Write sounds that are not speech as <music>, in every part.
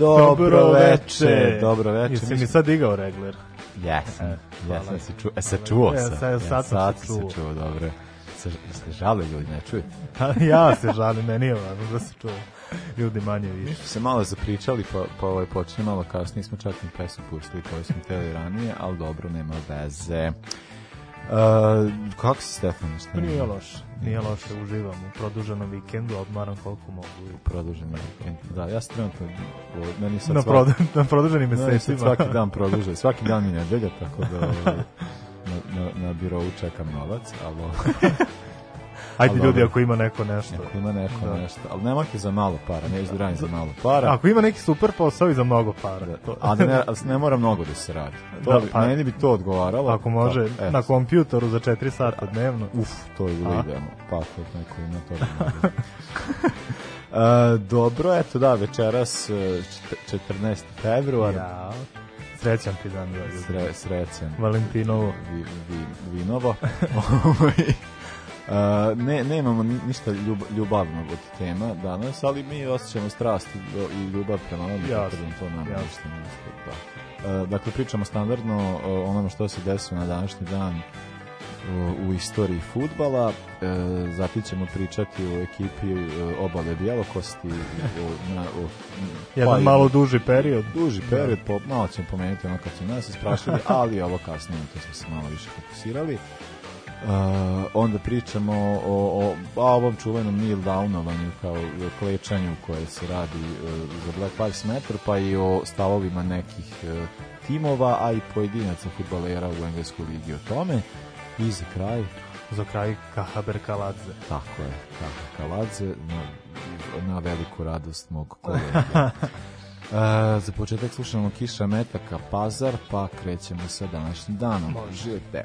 Dobro veče. Dobro veče. Jesi mi sad digao regler? Jesam. E, jesam e, se čuo. E, sačuo sam. Ja, sad sam se čuo. čuo, dobro. Se, se žale ljudi, ne čujete? Pa, ja se žalim, meni je važno da se čuje. Ljudi manje više. Mi se malo zapričali, pa, pa ovaj počne malo kasnije. Nismo čak i pesmu pustili koju smo teli ranije, ali dobro, nema veze. Uh, kako si Stefan? Pa nije loše, nije loše, uživam u produženom vikendu, odmaram koliko mogu. U produženom vikendu, da, ja sam trenutno, meni sad na, svaki, <laughs> na produženim mesecima. svaki dan <laughs> produžen, svaki dan je nedelja, tako da ovaj, na, na, na birovu čekam novac, ali ovaj- <laughs> Ajde ali, ljudi, ako ima neko nešto. Ako ima neko da. nešto, ali nema ih za malo para, ne izdrajem za malo para. Ako ima neki super posao i za mnogo para. Da. To. A da ne, ne mora mnogo da se radi. Da, to da, pa, meni bi to odgovaralo. Ako može, da, na kompjutoru za 4 sata dnevno. Uf, to je bilo idealno. Pa, to neko ima to. Da <laughs> E, dobro, eto da, večeras 14. E, februar. Ja, srećan ti dan. Da, Sre, srećan. Valentinovo. Vi, vi, vinovo. <laughs> Uh, ne, nemamo ništa ljub, ljubavnog od tema danas, ali mi osjećamo strast i ljubav prema onome kako da to nam ništa da. Uh, dakle, pričamo standardno o onome što se desilo na današnji dan u, istoriji futbala. Uh, zatim ćemo pričati o ekipi e, obale Bjelokosti na, o, Jedan pa malo duži period. Duži da. period, po, malo ćemo pomenuti ono kad su nas isprašili, ali ovo kasnije, to smo se malo više fokusirali. Uh, onda pričamo o, o, o ovom čuvenom Neil Downovanju kao klečanju koje se radi uh, za Black Lives Matter pa i o stavovima nekih uh, timova, a i pojedinaca futbalera u engleskoj ligi o tome i za kraj za kraj Kahaber Kaladze tako je, Kahaber Kaladze na, na veliku radost mog kolega <laughs> Uh, za početak slušamo Kiša Metaka Pazar, pa krećemo sa današnjim danom. Može. Živite.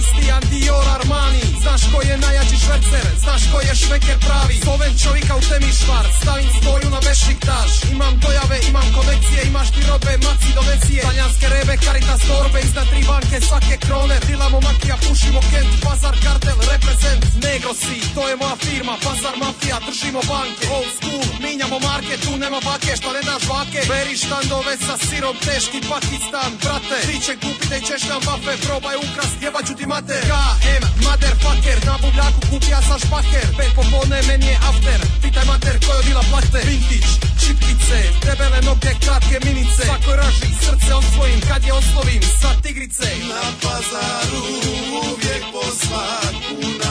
Christian Dior Armani Znaš ko je najjači švercer, znaš ko je šveker pravi Zovem čovika u temi švar, stavim svoju na vešiktaš Imam dojave, imam konekcije, imaš ti robe, maci donecije Talijanske rebe, karitas torbe, iznad tri banke, svake krone Dilamo makija, pušimo kent, pazar kartel, reprezent Negro si, to je moja firma, pazar mafija, držimo banke Old school, minjamo marke, tu nema bake, što ne daš vake Beri štandove sa sirom, teški Pakistan, brate Ti će kupite i ćeš nam bafe, probaj ukras, jebaću ti mače mater KM, motherfucker Na buvljaku kupija sa špaker Pet popodne, meni je after Pitaj mater koja je odila plahte Vintage, čipice, debele noge, kratke minice Svako raži srce on svojim Kad je oslovim sa tigrice Na pazaru uvijek po svaku na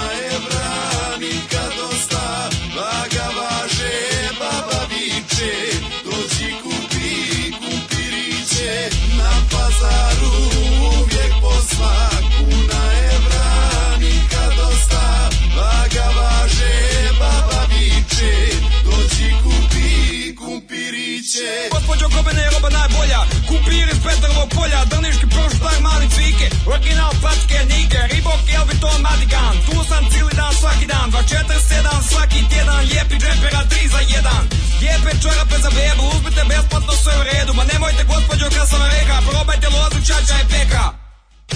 polja, daniški proštak, mali cvike, original pačke nike, ribok, elbiton, madigan, tu sam cili dan, svaki dan, 247 svaki tjedan, lijepi džempera 3 za 1. Lijepe čarape za bebu, uzmite besplatno sve u redu, ma nemojte gospođo kad sam reka, probajte lozu čača i peka.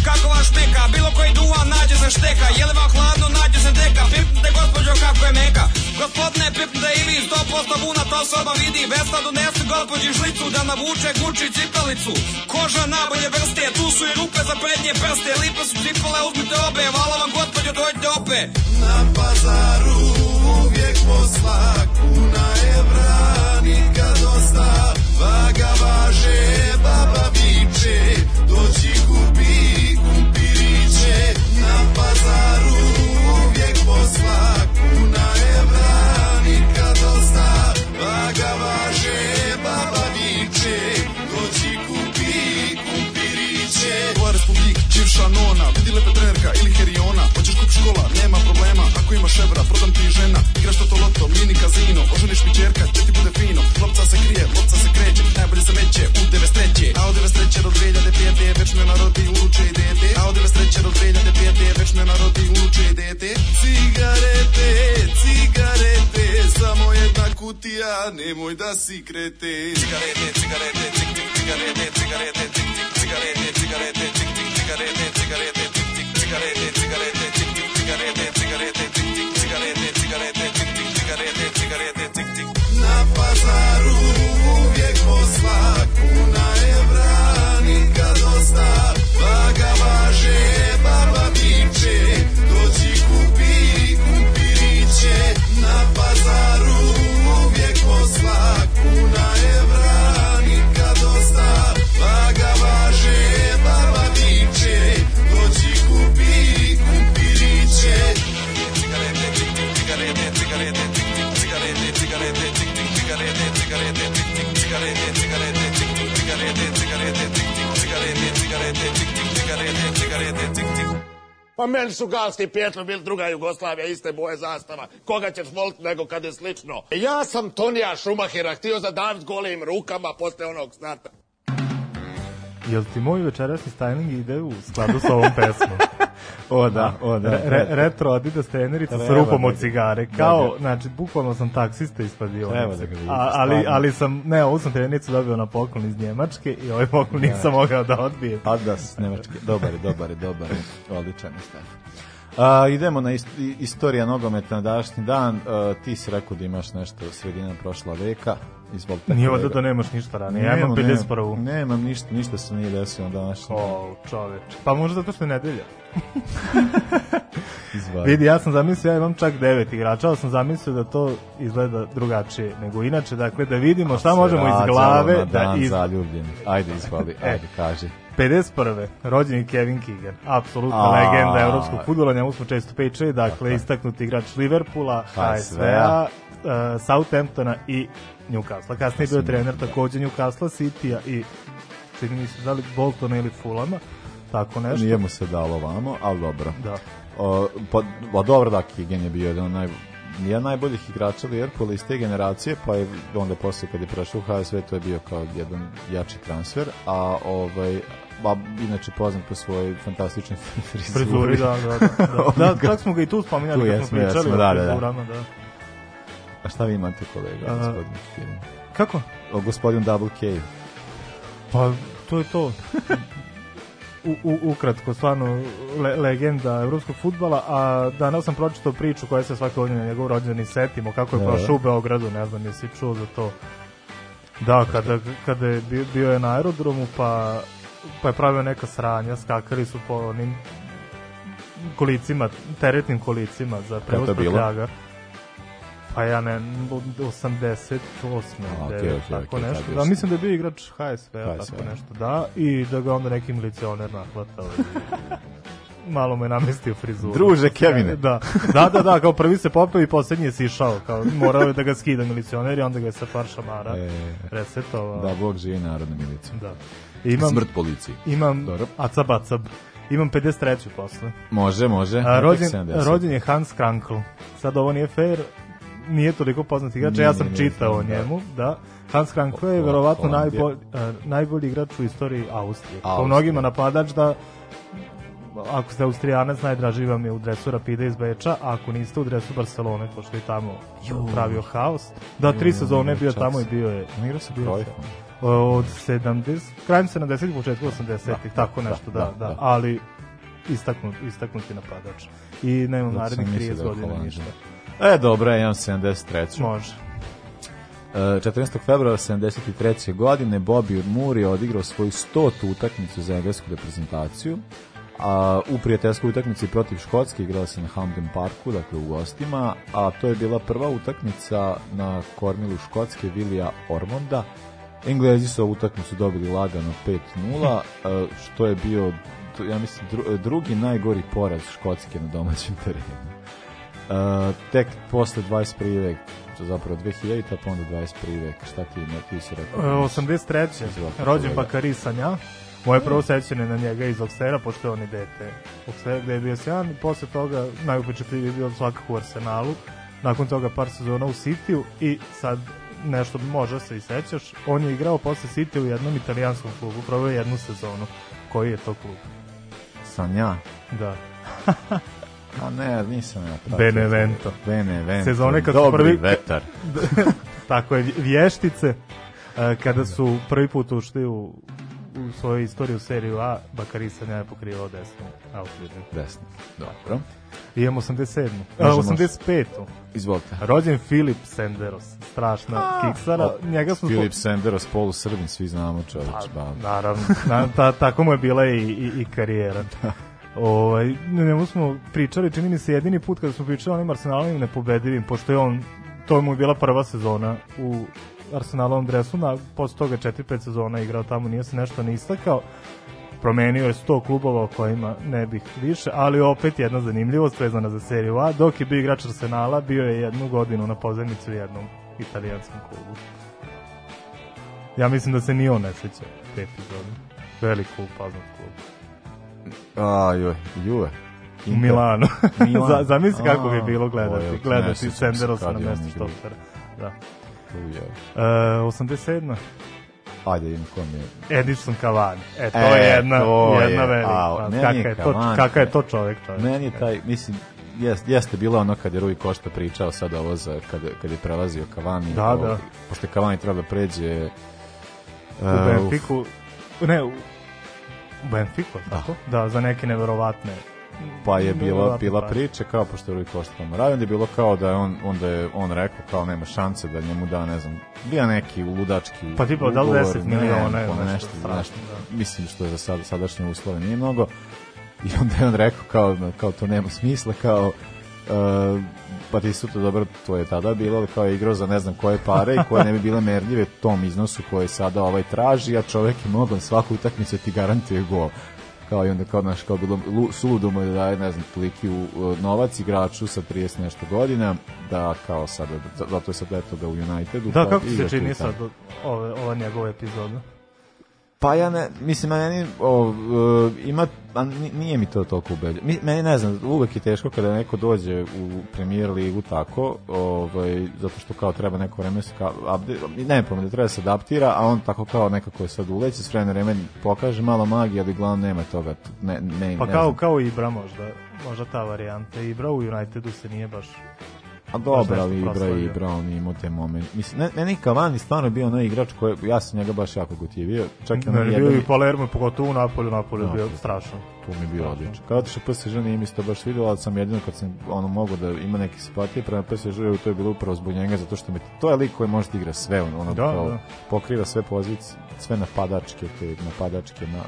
Kako vas neka, bilo koji duvan nađe se šteka Je li vam hladno nađe se deka Pipnite gospođo kako je meka Gospodne, pipnite i vi sto buna to osoba vidi Vesna donesu gospođi šlicu da navuče guči cipelicu Koža nabolje vrste, tu su i rupe za prednje prste Lipe su cipele, uzmite obe, vala vam gospođo dojde ope Na pazaru uvijek smo Balski bil druga Jugoslavija, iste boje zastava. Koga ćeš voliti nego kad je slično? Ja sam Tonija Šumahira, htio za zadavit golim rukama posle onog starta. Jel ti moj večerašnji styling ide u skladu sa ovom pesmom? <laughs> o da, o da. da re, re, da. retro Adidas trenerica sa rupom da od cigare. Kao, da znači, bukvalno sam taksista ispadio. Treba da ga vidim. Ali, ali sam, ne, ovu sam trenericu dobio na poklon iz Njemačke i ovaj poklon nisam mogao da odbijem. Adidas, Njemačke. Dobar je, dobar je, dobar je. Odličan je, stav. A, idemo na ist istorija nogometa na današnji dan. A, ti si rekao da imaš nešto sredina prošla veka. Izvolite. Nije valjda da nemaš ništa ranije. Ja imam 51. Nemam ništa, ništa se nije desilo danas. O, čoveč. Pa možda zato što je nedelja. <laughs> Vidi, ja sam zamislio, ja imam čak devet igrača, ali sam zamislio da to izgleda drugačije nego inače. Dakle, da vidimo šta možemo iz glave. Da iz... zaljubljen. Ajde, izvoli, e, ajde, kaži. 51. rođen Kevin Keegan, apsolutna legenda evropskog futbola, njemu smo često pečeli, dakle, istaknuti igrač Liverpula, pa HSV-a, e, Southamptona i Newcastle. Kasnije je bio da. trener takođe Newcastle city i čini mi se da li Boltona ili Fulama, tako nešto. Nije mu se dalo vamo, ali dobro. Da. O, pa, pa dobro, da, Kigen je bio jedan naj, jedan najboljih igrača Liverpoola iz te generacije, pa je onda posle kad je prešao u HSV, to je bio kao jedan jači transfer, a ovaj, ba, inače poznat po svojoj fantastičnoj <laughs> frizuri. Frizuri, da, da, da. <laughs> da, da tako smo ga i tu spominjali tu kad smo pričali. Jesmo, da, da, da. da. A šta vi imate kolega? A, gospodin? Kako? O gospodinu Double K. Pa, to je to. U, u, ukratko, stvarno le, legenda evropskog futbala, a danas sam pročitao priču koja se svake godine na njegov rođeni setimo, kako je ne, da. prošao u Beogradu, ne znam jesi čuo za to. Da, kada, kada je bio, bio je na aerodromu, pa, pa je pravio neka sranja, skakali su po onim kolicima, teretnim kolicima za prevoz prtljaga. Pa ja ne, 88. A, 9, okay, tako okay, nešto. Da, mislim da je bio igrač HSV, HSV tako nešto, da. I da ga onda neki milicioner nahvatao. <laughs> malo me namestio frizuru. Druže Kevine. Da, da, da, da kao prvi se popeo i poslednji je sišao. Kao, morao je da ga skida milicioner i onda ga je sa par šamara e, resetovao. Da, Bog živi narodna milicija. Da. Imam, Smrt policiji. Imam Dobro. acab, acab. Imam 53. posle. Može, može. A, rođen, rođen je Hans Krankl. Sad ovo nije fair, nije toliko poznat igrač, ja sam čitao o da. njemu, da. Hans Kranko je verovatno najbolji, e, najbolji igrač u istoriji Austrije. Po mnogima napadač da ako ste Austrijanac, najdraži vam je u dresu Rapida iz Beča, a ako niste u dresu Barcelone, pošto je tamo Juh. pravio haos. Da, tri sezone je bio tamo i bio je. Igrao se bio od 70, krajem 70, početku 80-ih, da, tako da, nešto, da, da, da, da, ali istaknut, istaknuti napadač. I nema da, narednih 30 godina ništa. E, dobro, ja imam 73. Može. 14. E, februara 73. godine Bobby Moore je odigrao svoju 100. utakmicu za englesku reprezentaciju. A, u prijateljskoj utakmici protiv Škotske igrala se na Hampden Parku, dakle u gostima, a to je bila prva utakmica na kormilu Škotske Vilija Ormonda. Englezi su ovu utakmicu dobili lagano 5-0, e, što je bio, ja mislim, drugi najgori poraz Škotske na domaćem terenu. Uh, tek posle 21. vek, to zapravo 2000, pa onda 21. vek. Šta ti, ne, ti si rekao? 83. E, Izvaka, rođen Karisan, ja? Moje prvo mm. sećanje na njega iz Oksera, pošto je on i dete. Oksera gde je bio sjajan i posle toga najupečetljiviji je bio svakako u Arsenalu. Nakon toga par sezona u Cityu i sad nešto možda se i sećaš. On je igrao posle City u jednom italijanskom klubu, probao je jednu sezonu. Koji je to klub? Sanja. Da. <laughs> A ne, nisam ja pratio. Benevento. Benevento. Sezone kad Dobri prvi... vetar. <laughs> Tako je, vještice, e, kada su prvi put ušli u u svoju istoriju u seriju A Bakari se ne pokrivao desno outfielder. Desno, dobro. I imam 87. A, 85. Izvolite. Rođen Filip Senderos, strašna A, kiksara. O, Njega smo Filip Senderos, polu srbin, svi znamo čovječ. Pa, naravno, na, ta, tako mu je bila i, i, i karijera. Da. Ovaj, na njemu smo pričali, čini mi se jedini put kada smo pričali onim Arsenalovim nepobedivim, pošto je on, to je mu bila prva sezona u Arsenalovom dresu, na, posle toga 4-5 sezona igrao tamo, nije se nešto ne istakao promenio je 100 klubova o kojima ne bih više, ali opet jedna zanimljivost vezana za seriju A, dok je bio igrač Arsenala, bio je jednu godinu na pozemicu u jednom italijanskom klubu. Ja mislim da se ni on ne seća te epizode. Veliko upaznat klub. A, joj, Juve. U Milanu. <laughs> Milan. Zamisli kako bi bilo gledati, oje, gledati Senderosa na mesto štopera. Da. E, 87. Ajde, vidim kom je. Edison Cavani. E, to e, je jedna, to jedna je, velika. A, pa, kaka, je to, Cavani, kaka je to čovjek, čovjek. Meni je taj, mislim, jest, jeste bilo ono kad je Rui Košta pričao sad ovo za, kad, kad je prelazio Cavani. Da, o, da. Pošto Cavani treba da pređe... Uh, u Benfiku, ne, Benfica, da. tako? Da, za neke neverovatne pa je bila bila priča kao pošto je Koštom radi, onda je bilo kao da je on onda je on rekao kao nema šanse da njemu da ne znam, bio neki ludački pa tipa da 10 miliona pa ne, ne, nešto, strašno, nešto da. mislim što je za sad sadašnje uslove nije mnogo i onda je on rekao kao, kao to nema smisla kao uh, e, Batistuta, pa dobro, to je tada bilo kao igrao za ne znam koje pare i koje ne bi bile merljive tom iznosu koje sada ovaj traži, a čovek je mogao svaku utakmicu ti garantuje gol kao i onda kao naš kao bilo suludo mu je da daje ne znam toliki u, e, novac igraču sa 30 nešto godina da kao sada zato je sad eto ga u Unitedu da kako se čini sad ove, ova njegova epizoda Pa ja ne, mislim, meni o, e, ima, a nije mi to toliko ubedljivo. Meni ne znam, uvek je teško kada neko dođe u premier ligu tako, ovaj, zato što kao treba neko vreme se kao, abde, ne pa da treba se adaptira, a on tako kao nekako je sad uleće, s vremena vreme pokaže malo magije, ali uglavnom nema toga. Ne, ne, pa ne kao, znam. kao Ibra možda, možda ta varijanta. Ibra u Unitedu se nije baš A dobro, ali Ibra je Ibra, on imao te moment. Mislim, ne, meni Cavani stvarno bio onaj igrač koji, ja sam njega baš jako gotivio. Čak i onaj jedan... Bio i Palermo, pogotovo u Napolju, Napolju je bio strašan. Tu mi je bio odličan. Kada otišao PSG nije mi to baš vidio, ali sam jedino kad sam ono mogu da ima neke simpatije prema PSG, to je bilo upravo zbog njega, zato što mi to je lik koji može da igra sve, ono, ono da, da. pokriva sve pozicije, sve napadačke, te napadačke na,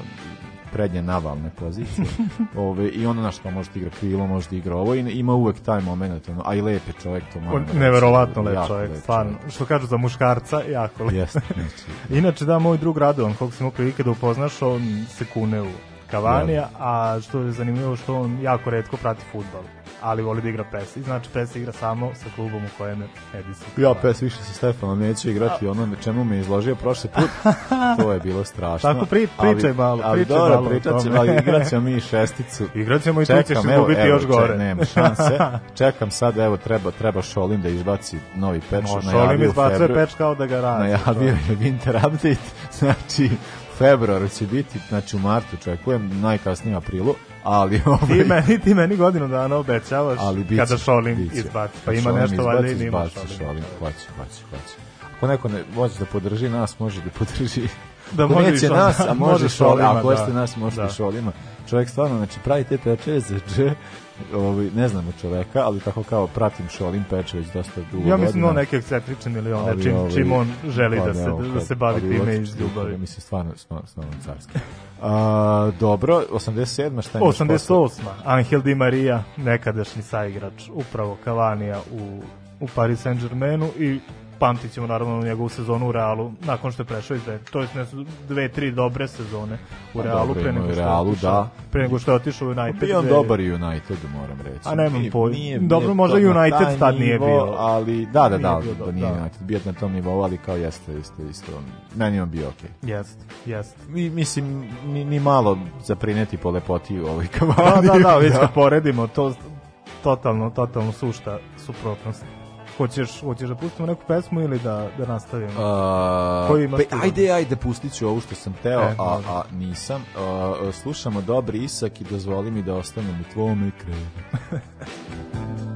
prednje navalne pozicije. <laughs> Ove, I ono naš, pa možete igra krilo, možete igra ovo i ima uvek taj moment, ono, a i lepe je čovjek to malo. Neverovatno lep čovjek, stvarno. Što kažu za muškarca, jako lep. Jeste. <laughs> Inače da, moj drug Radovan, koliko sam imao prilike da upoznaš, on se kune u Kavanija, da. a što je zanimljivo što on jako redko prati futbal ali voli da igra PES. I znači PES igra samo sa klubom u kojem je Edison. Ja PES više sa Stefanom neću igrati, ono na čemu me izložio prošli put, <laughs> to je bilo strašno. Tako pri, pričaj malo, ali, pričaj dobro, malo. Pričat ćemo, ali igrat ćemo mi šesticu. <laughs> Igrat ćemo i tu ćeš dobiti evo, još gore. nema šanse. <laughs> Čekam sad, evo, treba, treba Šolim da izbaci novi peč. No, Šolin izbacuje peč kao da ga radi. Najavio je Winter Update, znači februar će biti, znači u martu čekujem, najkasnije u aprilu, ali <laughs> ovaj... Ti meni, ti meni godinu dana obećavaš ali biće, kada šolim biće. izbaci, pa ima nešto valjda i nima šolim. šolim. Hoće, hoće, hoće. Ako neko ne, može da podrži nas, može da podrži da ako može neće nas, a može šolima. Ako jeste da. nas, može da. šolima. Čovjek stvarno, znači, pravi te tečeje za dže, ovaj, ne znam čoveka, ali tako kao pratim Šolin Pečević dosta dugo Ja mislim godina. on neke ekscentrične milione, ali, čim, ovaj, čim on želi pa da se, da ovaj, se bavi time iz ljubavi. Da mislim, stvarno, stvarno, stvarno carski. A, dobro, 87. šta je 88. Angel Di Maria, nekadašnji saigrač, upravo Kavanija u, u Paris Saint-Germainu i pamtit ćemo naravno njegovu sezonu u Realu nakon što je prešao iz Zenit. To je dve, tri dobre sezone u pa Realu, pre nego što, Realu, otišao, da. pre nego što je otišao u United. Pa bio on dobar i United, moram reći. A nemam pojma. Dobro, možda United tad nije bio. Ali, da, da, da, da, nije da. United. Bio na tom nivou, ali kao jeste, jeste isto. Meni on bio okej. Jeste, jeste. Mi, mislim, ni, ni malo zaprineti po lepoti u ovoj kavani. Da, da, da, već da. poredimo, to totalno, totalno sušta suprotnost. Hoćeš, hoćeš da pustimo neku pesmu ili da, da nastavimo? Uh, Koju imaš pe, ajde, ajde, pustit ću ovu što sam teo, e, a, a nisam. Uh, slušamo Dobri Isak i dozvoli mi da ostanem u tvome kredu. <laughs>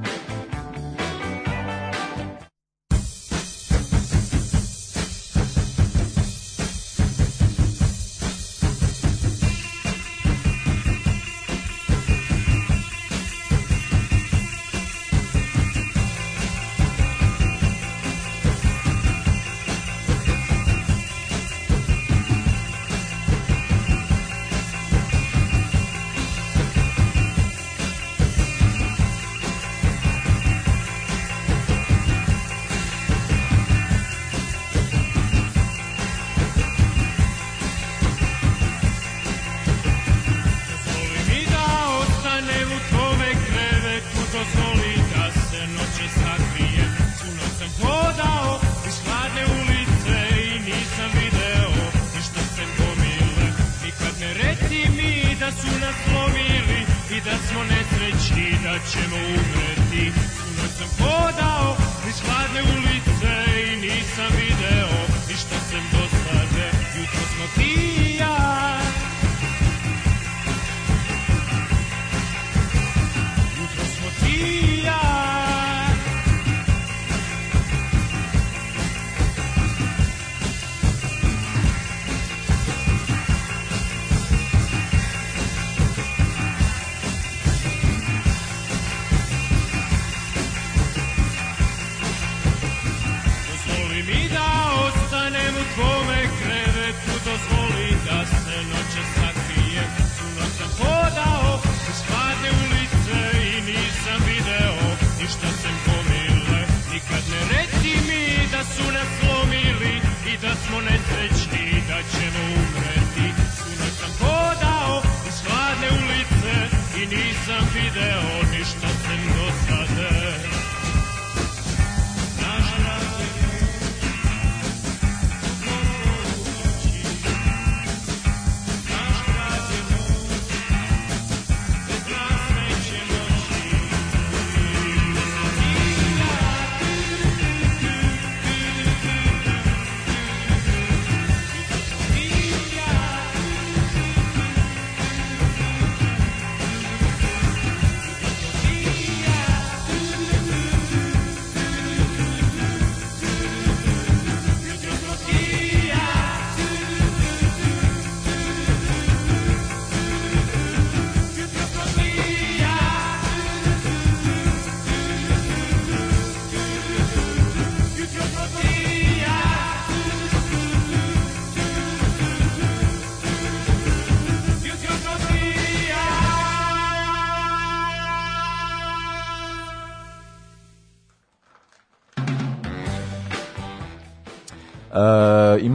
some people.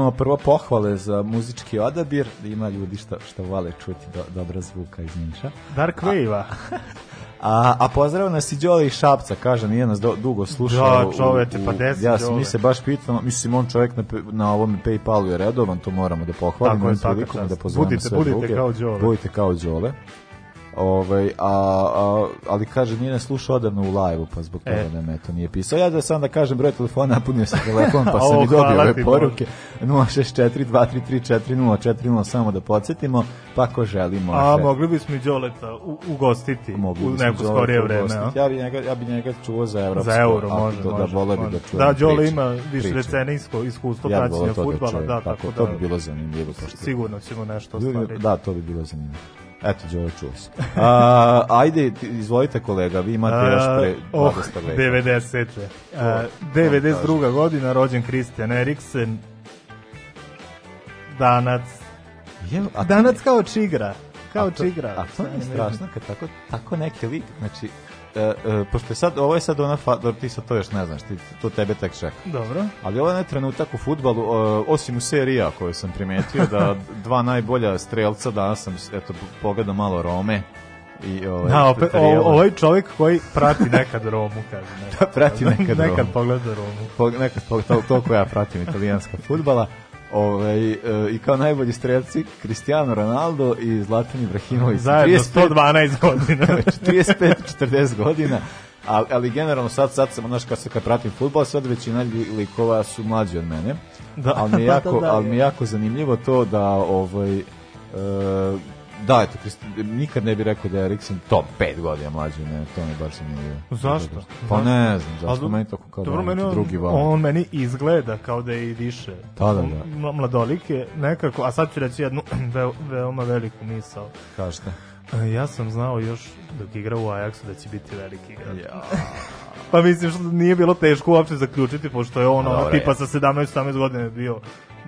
imamo prvo pohvale za muzički odabir, ima ljudi što, što vale čuti do, dobra zvuka iz Niša. Dark Wave-a. <laughs> A, a pozdrav nas i Đoli Šapca, kaže, nije nas do, dugo slušao. Da, čoveče, pa desi Ja sam, mi se baš pitamo, mislim, on čovjek na, na ovom Paypalu je redovan, to moramo da pohvalimo. Tako je, tako, da budite, budite, budite, kao Đole. Budite kao Đole. Ovaj, a, a, ali kaže, nije ne slušao odavno u live pa zbog e. toga e. da me to nije pisao. Ja da sam da kažem broj telefona, <laughs> napunio sam telefon, pa sam i dobio ove poruke. 064-233-4040, samo da podsjetimo, pa ako želi može. A mogli bismo i Đoleta ugostiti mogli u neko skorije vreme. Ja bi njega, ja bi njega čuo za evropsko. Za euro, može, da, može. Da, vole bi da Da, Đole ima više recenijsko iskustvo ja praćenja da futbala. Da, tako, tako da, to bi bilo zanimljivo. Pošto sigurno ćemo nešto ostvariti. Da, to bi bilo zanimljivo. Eto, Đole, čuo se. A, ajde, izvolite kolega, vi imate A, još pre oh, 90. A, 92. godina, rođen Christian Eriksen, danac, Je, a danac kao čigra. Kao a to, čigra. A to je strašno kad tako, tako neki lik, znači uh, pošto je sad, ovo je sad ona, fa, ti sad to još ne znaš, ti, to tebe tek čeka. Dobro. Ali ovo je trenutak u futbalu, uh, osim u serija koju sam primetio, da <laughs> dva najbolja strelca danas sam, eto, pogledao malo Rome, i ovaj da, opet, o, ovaj čovjek koji prati nekad Romu kaže <laughs> nekad. da prati nekad, nekad Romu. Pogleda Romu. Po, nekad pogleda Romu. nekad pogleda to, to koja pratim italijanska fudbala Ove, ovaj, e, i kao najbolji strelci Cristiano Ronaldo i Zlatan Ibrahimović. Zajedno 35, 112 godina. 35-40 <laughs> godina. Ali, ali generalno sad, sad sam, znaš, kad, se kad pratim futbol, sad većina likova su mlađi od mene. Da, ali mi je <laughs> da, jako, da, da, da, ali mi jako zanimljivo to da ovaj, e, Da, eto, nikad ne bi rekao da je Eriksen top 5 godina mlađi, ne, to mi baš sam nije. Zašto? Pa ne znam, zašto, Ali, meni to kao dobro, da, meni on, drugi val. On meni izgleda kao da je i više. Da, da, da. Mladolik je nekako, a sad ću reći jednu <clears throat> veoma veliku misao. Kažete? E, ja sam znao još dok igrao u Ajaxu da će biti veliki igrač. Ja. pa mislim što nije bilo teško uopšte zaključiti pošto je on ono tipa sa 17 18 godina bio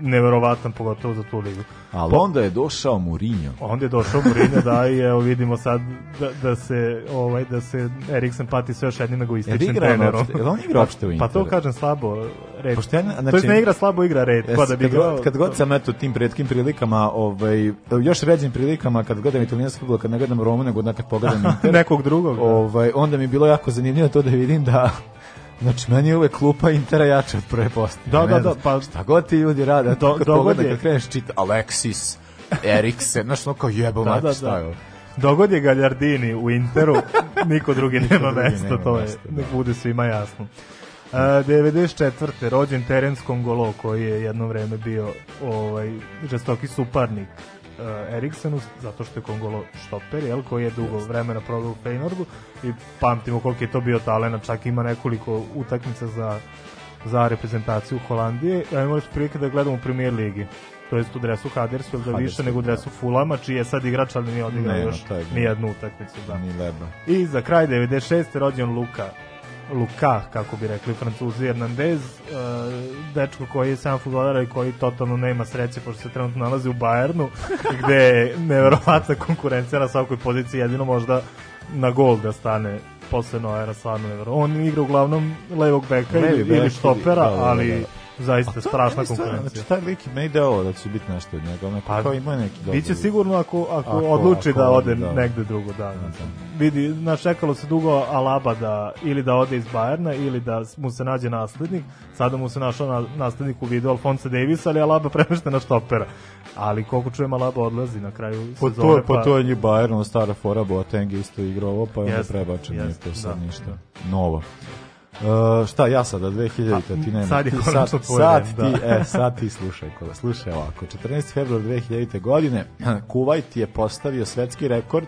neverovatan, pogotovo za tu ligu. Ali pa, onda je došao Mourinho. Onda je došao Mourinho, da, i evo vidimo sad da, da se, ovaj, da se Eriksen pati sve još jednim egoističnim trenerom. Jel on igra pa- opšte u Interu? Pa to kažem slabo, red. Pošto ja, znači, to je ne igra slabo, igra red. Es, pa da bi kad, god, kad god sam eto tim predkim prilikama, ovaj, još ređim prilikama, kad gledam italijanski futbol, kad ne gledam Romu, nego kad pogledam <laughs> Inter. nekog drugog. Da. Ovaj, onda mi je bilo jako zanimljivo to da vidim da Znači, meni je uvek klupa Intera jača od prve postaje. Da, da, da. Pa, šta god ti ljudi rade, do, kad pogledaj, kad kreneš čita Alexis, Eriksen, znaš, ono kao jebao, da, da, da. je Dogod je Galjardini u Interu, <laughs> niko drugi niko nema drugi mesta, to je, da. bude svima jasno. Uh, e, 94. rođen Terence Kongolo koji je jedno vreme bio ovaj žestoki suparnik uh, Eriksenu, zato što je Kongolo štoper, jel, koji je dugo vremena proveo u Feynordu i pamtimo koliko je to bio talena, čak ima nekoliko utakmica za, za reprezentaciju Holandije, a imali smo prilike da gledamo u premier ligi to jest u dresu Huddersfielda više nego u da. dresu Fulama, čiji je sad igrač, ali nije odigrao još nijednu utakmicu. Da. Ni leba. I za kraj 96. rođen Luka Luka, kako bi rekli francuzi, Hernandez, e, dečko koji je sam futbolar i koji totalno nema sreće, pošto se trenutno nalazi u Bayernu, <laughs> gde je neverovatna konkurencija na svakoj poziciji, jedino možda na gol da stane posle Noera stvarno On igra uglavnom levog beka ili, ili štopera, da, da, da, ali zaista strašna znači, konkurencija. Znači, taj lik ima ide da će biti nešto od njega, onako pa, kao ima neki dobro. Biće sigurno ako, ako, ako odluči da ako da ode da. negde drugo, da. da. Znači. da. Vidi, našekalo se dugo Alaba da ili da ode iz Bajerna ili da mu se nađe naslednik. Sada mu se našao na, naslednik u vidu Alfonso Davis, ali Alaba <laughs> premešta na štopera. Ali koliko čujem Alaba odlazi na kraju po pa sezone. To, pa, pa to je Bayern, stara fora, Boateng isto igrao pa je yes, prebačen, yes, nije to sad da. ništa novo. Uh, šta ja sada 2000 A, pa, ti nema. Sad, je sat, sad ti, da. e, sad ti slušaj, kola, slušaj ovako. 14. februar 2000. godine <clears throat> Kuvajt je postavio svetski rekord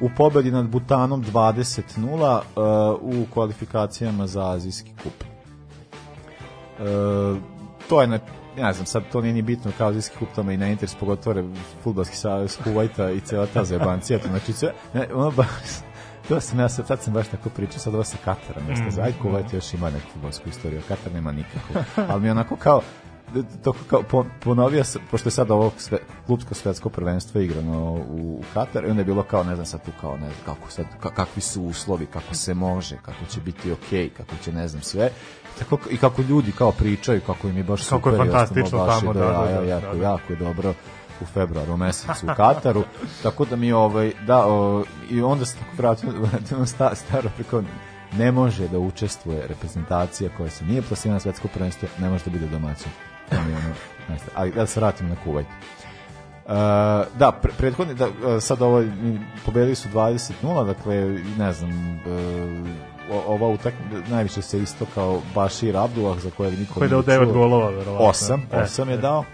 u pobedi nad Butanom 20:0 uh, u kvalifikacijama za azijski kup. Uh, to je na ja znam, sad to nije ni bitno kao azijski kup tamo i na Inter, pogotovo futbalski savez Kuvajta i cela ta zebancija, to znači sve, ne, ono baš, To sam ja sad, sad sam baš tako pričao, sad ovo sa Katarom, mm, sa Zajkovac mm. još ima neku futbolsku istoriju, Katar nema nikakvu, ali mi onako kao, to kao ponovio se, pošto je sad ovo sve, klubsko svetsko prvenstvo igrano u, u Katar i onda je bilo kao, ne znam sad tu kao, ne znam, kako sad, ka, kakvi su uslovi, kako se može, kako će biti okej, okay, kako će ne znam sve tako i kako ljudi kao pričaju kako im je baš kako super, je fantastično tamo da, da, da, da, jako, da, da. jako je dobro u februaru mesecu u Kataru, tako da mi ovaj, da, o, i onda se tako vratio, vratio sta, staro preko ne može da učestvuje reprezentacija koja se nije plasirana na svetsko prvenstvo, ne može da bude domaćin. Ono, ali da se vratim na Kuvajt. Uh, da, pre, prethodni, da, e, sad ovo, pobedili su 20-0, dakle, ne znam, uh, ova utakmica najviše se isto kao Bašir Abdullah, za kojeg niko nije čuo. Koji je dao 9 golova, verovatno. 8, 8 e, je dao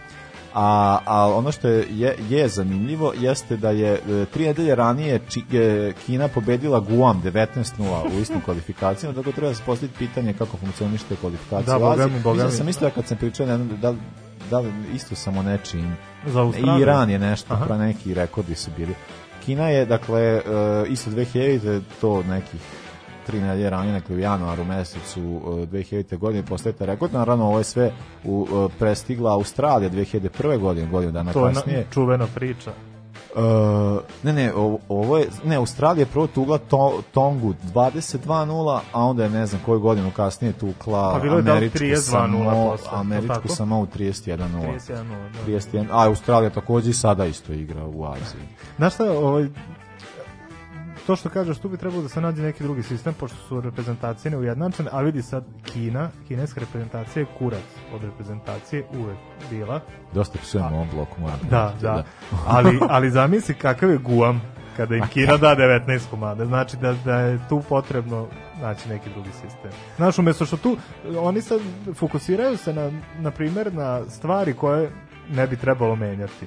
a, a ono što je, je zanimljivo jeste da je e, tri nedelje ranije či, je, Kina pobedila Guam 19-0 u istim kvalifikacijama, tako treba se postaviti pitanje kako funkcioniš te kvalifikacije. Da, bogami, bogami. Mislim da sam mislio kad sam pričao, ne, da, da, da isto samo nečim. Za Australiju. Iran je nešto, Aha. pra neki rekordi su bili. Kina je, dakle, e, isto 2000 to nekih tri nedelje ranije, nekli u januaru mesecu 2000. E, godine postajete rekord. Naravno, ovo je sve u, e, prestigla Australija 2001. godine, godinu dana to kasnije. To je čuvena priča. Uh, ne, ne, ovo je, ne, Australija je prvo tugla to, Tongu 22-0, a onda je ne znam koju godinu kasnije tukla pa bilo je da Američku, samo, Američku samo u 31-0. 31, 31, a Australija takođe i sada isto igra u Aziji. Znaš šta, ovaj, to što kažeš, tu bi trebalo da se nađe neki drugi sistem, pošto su reprezentacije neujednačene, a vidi sad Kina, kineska reprezentacija je kurac od reprezentacije uvek bila. Dosta psujemo ovom bloku, moram. Da, da, da. ali, <laughs> ali zamisli kakav je Guam kada im Kina da 19 komada. Znači da, da je tu potrebno naći neki drugi sistem. Znaš, umesto što tu, oni sad fokusiraju se na, na primjer, na stvari koje ne bi trebalo menjati.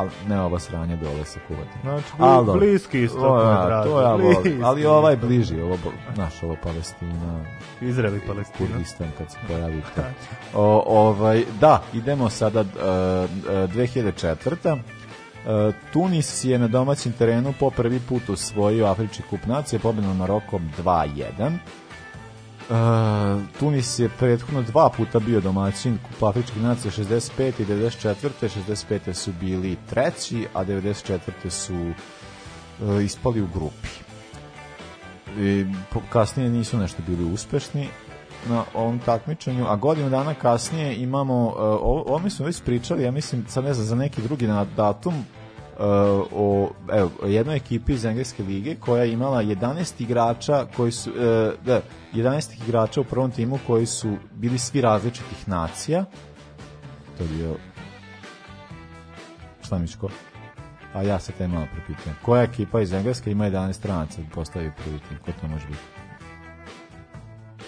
ali ne ova sranja dole sa kuvatima. Znači, da, ali, bliski isto. Ja, to ja volim, ali ovaj bliži, ovo, naš, ovo Palestina. Izrael i Palestina. Kurdistan kad se da. pojavi. <laughs> o, ovaj, da, idemo sada uh, 2004. Uh, Tunis je na domaćem terenu po prvi put osvojio Afrički kup nacije, pobjedom Marokom 2-1. Uh, Tunis je prethodno dva puta bio domaćin Kupa Afričkih nacija 65. i 94. 65. su bili treći, a 94. su uh, ispali u grupi. I, kasnije nisu nešto bili uspešni na ovom takmičenju, a godinu dana kasnije imamo, uh, o, ovome smo već pričali, ja mislim, sad ne znam, za neki drugi na datum, o evo, jednoj ekipi iz engleske lige koja je imala 11 igrača koji su e, da, 11 igrača u prvom timu koji su bili svi različitih nacija. To je bio šta miško? A ja se te malo propitujem. Koja ekipa iz Engleske ima 11 stranaca da postavi prvi tim? Ko to može biti?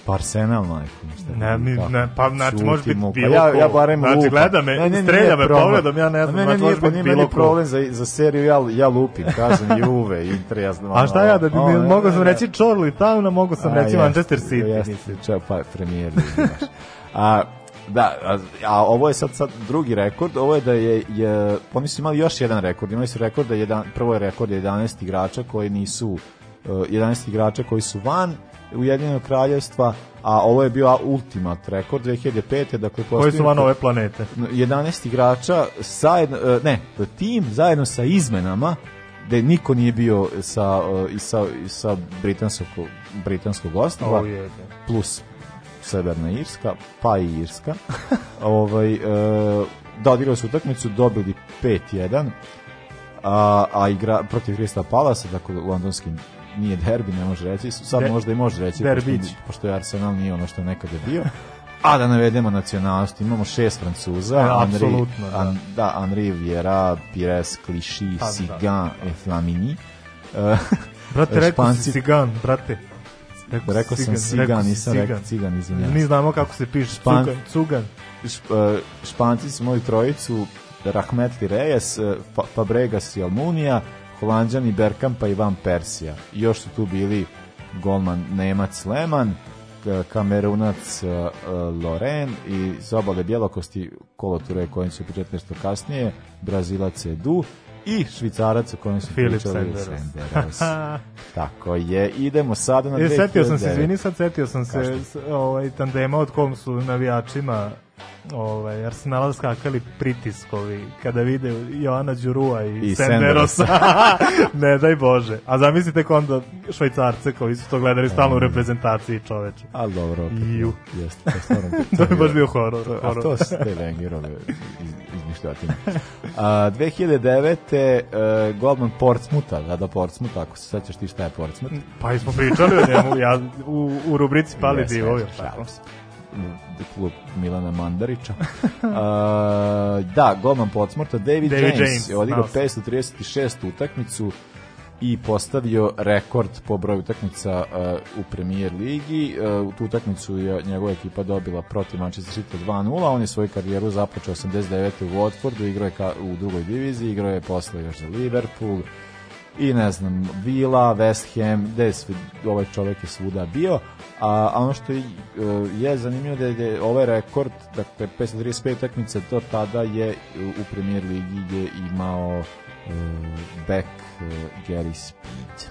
Pa Arsenal, majko. Ne, mi, ne, pa znači može biti bilo pa ja, ja barem znači, lupa. gleda me, ne, ne, strelja me pogledom, ja ne znam, ne, ne, znači, može pa biti bilo problem za, za seriju, ja, ja lupim, kažem Juve, Inter, ja znam. A šta ja, da bi, o, ne, mogo sam reći Chorley Town, a mogu sam reći Manchester City. Jeste, čao, pa premijer. A, da, a, a ovo je sad, sad drugi rekord, ovo je da je, je pa oni su imali još jedan rekord, imali su rekord da jedan, prvo je rekord 11 igrača koji nisu, 11 e, igrača koji su van, Ujedinjenog kraljevstva, a ovo je bio ultimat rekord 2005. Dakle, Koji su van ove planete? 11 igrača, zajedno, e, ne, tim zajedno sa izmenama, da niko nije bio sa, e, i sa, sa britanskog, britanskog ostava, oh, plus Severna Irska, pa i Irska. <laughs> ovaj, e, da, odigrali su utakmicu, dobili 5-1, a, a igra protiv Crystal Palace, dakle, londonskim nije derbi, ne može reći, sad De, možda i može reći, derbić. pošto, pošto je Arsenal nije ono što je nekada bio. A da navedemo nacionalnost, imamo šest Francuza, e, Henri, da. An, da, da Henri Viera, Pires, Clichy, pa, Sigan, da. e Flamini. <laughs> brate, rekao si Sigan, brate. Rekao, rekao sam Sigan, rekao nisam rekao Cigan, izvinjavam. Mi znamo kako se piše, Špan, Cugan. cugan. E, španci smo i trojicu, Rahmetli Reyes, e, pa- Fabregas i Almunija, Holandžan Berkampa i Van Persija. Još su tu bili golman Nemac Leman, e, Kamerunac e, e, Loren i s obale bjelokosti Koloture kojim su pričali nešto kasnije, Brazilac Edu i švicarac o kojem su Filip pričali Senderos. <laughs> Tako je, idemo sada na 2009. Setio sam se, izvini sad, setio sam se ovaj, tandema od kom su navijačima ovaj, Arsenala skakali pritiskovi kada vide Joana Đurua i, I Senderosa. <laughs> ne, daj Bože. A zamislite ko onda švajcarce koji su to gledali stalno u reprezentaciji čoveče. Ali dobro, opet. Iju. Jeste, to je stvarno. <laughs> to je baš bio horor. horor. A to su Vengirove iz, izmišljotina. 2009. Uh, e, Goldman Portsmuta, da da Portsmouth, ako se sećaš ti šta je Portsmouth. Pa i smo pričali o njemu, ja, u, u rubrici Pali yes, divovi. Jeste, klub Milana Mandarića. uh, <laughs> da, golman podsmrta David, David James, James je odigrao 536. utakmicu i postavio rekord po broju utakmica uh, u Premier ligi. Uh, u tu utakmicu je njegova ekipa dobila protiv Manchester City 2-0. On je svoju karijeru započeo 89. u Watfordu, igrao je ka, u drugoj diviziji, igrao je posle još za Liverpool i ne znam, Vila, West Ham, gde je ovaj čovjek je svuda bio, A, a ono što je, e, je zanimljivo da je, da je ovaj rekord, dakle 535 utakmice do tada je u Premier ligi je imao uh, back uh, e, Gary Speed.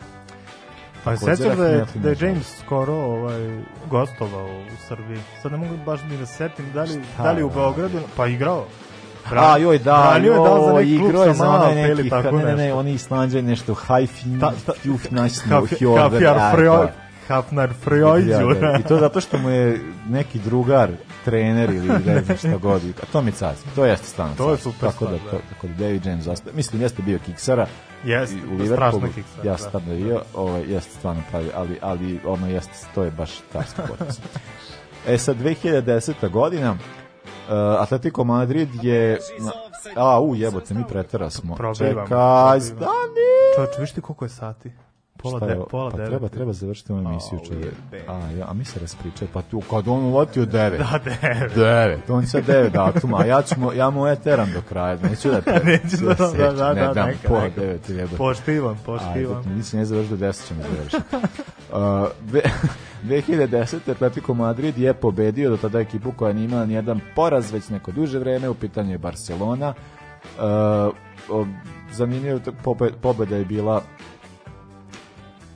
Pa sećam da da je James skoro ovaj, gostovao u Srbiji. Sad ne mogu baš ni da setim da li, Šta, da li u Beogradu, pa igrao. Bra, A joj da, joj, da za neki klub za onaj neki, ne, ne, ne, oni islanđani nešto, Haifi, Fjuf, Nasno, Hjordar, Kafjar, Hafnar Frojđura. Da, I to zato što mu je neki drugar trener ili ne znam šta god. A to mi cazi. To jeste stvarno. To je super tako da, to, da. tako da David James zastav. Mislim, jeste bio kiksara. Jeste, u Liverpoolu. Kiksara, ja da. sam tada bio, ovaj, jeste stvarno pravi, ali, ali ono jeste, to je baš carski potpis. E sad, 2010. godina, Uh, Atletico Madrid je a u jebote mi preterasmo smo čekaj da ne čoveče vidiš koliko je sati Pola, šta de, pola pa treba, treba završiti ovu ovaj emisiju. Oh, čove. A, ja, a mi se raspričaju, pa tu, kad on uvatio devet. Da, devet. Devet, on sad devet datuma, a ja, ću mo, ja mu eteram ovaj do kraja, neću da te... <laughs> Da- neću da, da, da, da-, da, ne, da, dam, neka, pola neka. devet, jeba. Poštivam, poštivam. Ajde, nisam ne završio, deset ćemo završiti. Uh, <laughs> <laughs> dve, 2010. Atletico Madrid je pobedio do tada ekipu koja nije imala nijedan poraz već neko duže vreme, u pitanju je Barcelona. Uh, zanimljiva pobeda je bila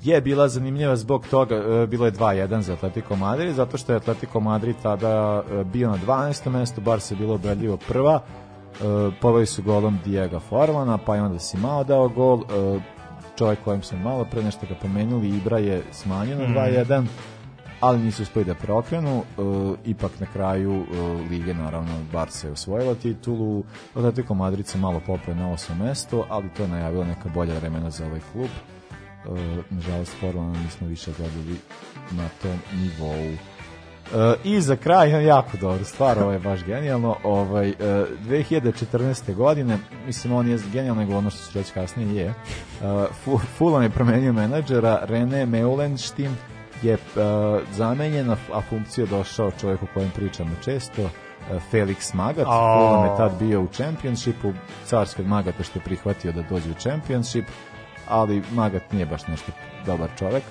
je bila zanimljiva zbog toga, e, bilo je 2-1 za Atletico Madrid, zato što je Atletico Madrid tada e, bio na 12. mestu, bar se bilo obradljivo prva, e, poveli su golom Diego Forlana, pa je onda Simao dao gol, čovjek kojem sam malo pre nešto ga pomenuli, Ibra je smanjeno mm. 2-1, ali nisu uspeli da preokrenu, ipak na kraju Lige, naravno, Barca je osvojila titulu, Atletico Madrid se malo popio na 8. mesto, ali to je najavila neka bolja vremena za ovaj klub. E, nažalost formalno nismo više gledali na tom nivou e, i za kraj <laughs> jako dobro stvar, ovo je baš genijalno. Ovaj, 2014. E, godine, mislim on je genijalno nego ono što ću reći kasnije je, uh, Fulham je promenio menadžera, Rene Meulenštim je zamenjen, a funkciju došao čovjek o kojem pričamo često, Felix Magat, oh. Fulham je tad bio u Championshipu, carskog Magata što je prihvatio da dođe u Championship, ali Magat nije baš nešto dobar čovek.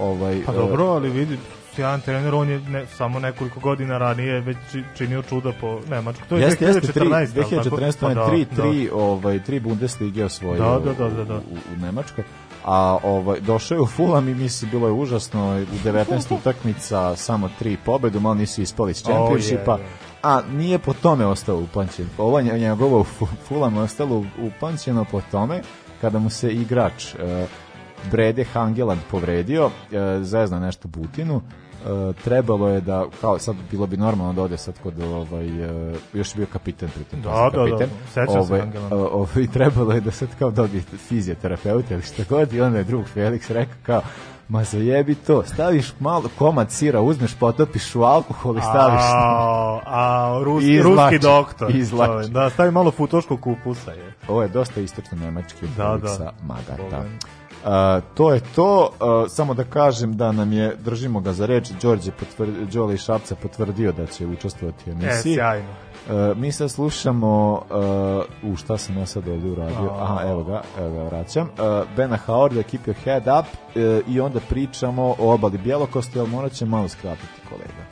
Ovaj, pa e, dobro, ali vidi, sjajan trener, on je ne, samo nekoliko godina ranije već činio čuda po Nemačku. To je jeste, 2014. Jeste, 2014. 2014 pa, da, tri, da. tri, da. ovaj, tri Bundeslige osvojio da, da, da, da, da. U, u, Nemačkoj a ovaj došao je u Fulham i mislim bilo je užasno u 19 utakmica samo tri pobede, malo nisu ispali iz Championshipa. Oh, yeah, yeah. A nije po tome ostao upamćen. Ovo njegovo Fulham ostalo upamćeno po tome kada mu se igrač e, Brede Hangeland povredio, e, zezna nešto Butinu, Uh, trebalo je da kao sad bilo bi normalno da ode sad kod ovaj uh, još bio kapiten pritom da, da, da, kapiten. Da, da. Ovaj, uh, ovaj, trebalo je da sad kao dobije fizioterapeuta ili šta god i onda je drug Felix rekao kao Ma zajebi to, staviš malo komad sira, uzmeš, potopiš u alkohol i staviš. A, a rus, ruski doktor. Izlači. Da, stavi malo futoškog kupusa. Je. Ovo je dosta istočno nemački da, Felixa da. Magata. Uh, to je to, uh, samo da kažem da nam je, držimo ga za reč, Đorđe potvrdi, Đole iz Šapca potvrdio da će učestvovati u emisiji. E, sjajno. Uh, mi sad slušamo uh, u šta sam ja sad ovdje uradio oh. aha evo ga, evo ga vraćam uh, Bena Haorda Keep Your Head Up uh, i onda pričamo o obali Bjelokosti ali morat će malo skratiti kolega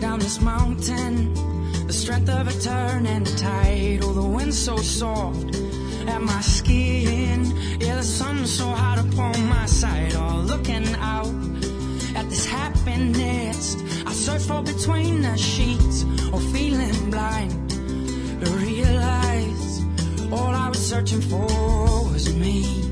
down this mountain. The strength of a turn and a tide. Oh, the wind so soft at my skin. Yeah, the sun's so hot upon my side. All oh, looking out at this happiness. I search for between the sheets. Or oh, feeling blind to realize all I was searching for was me.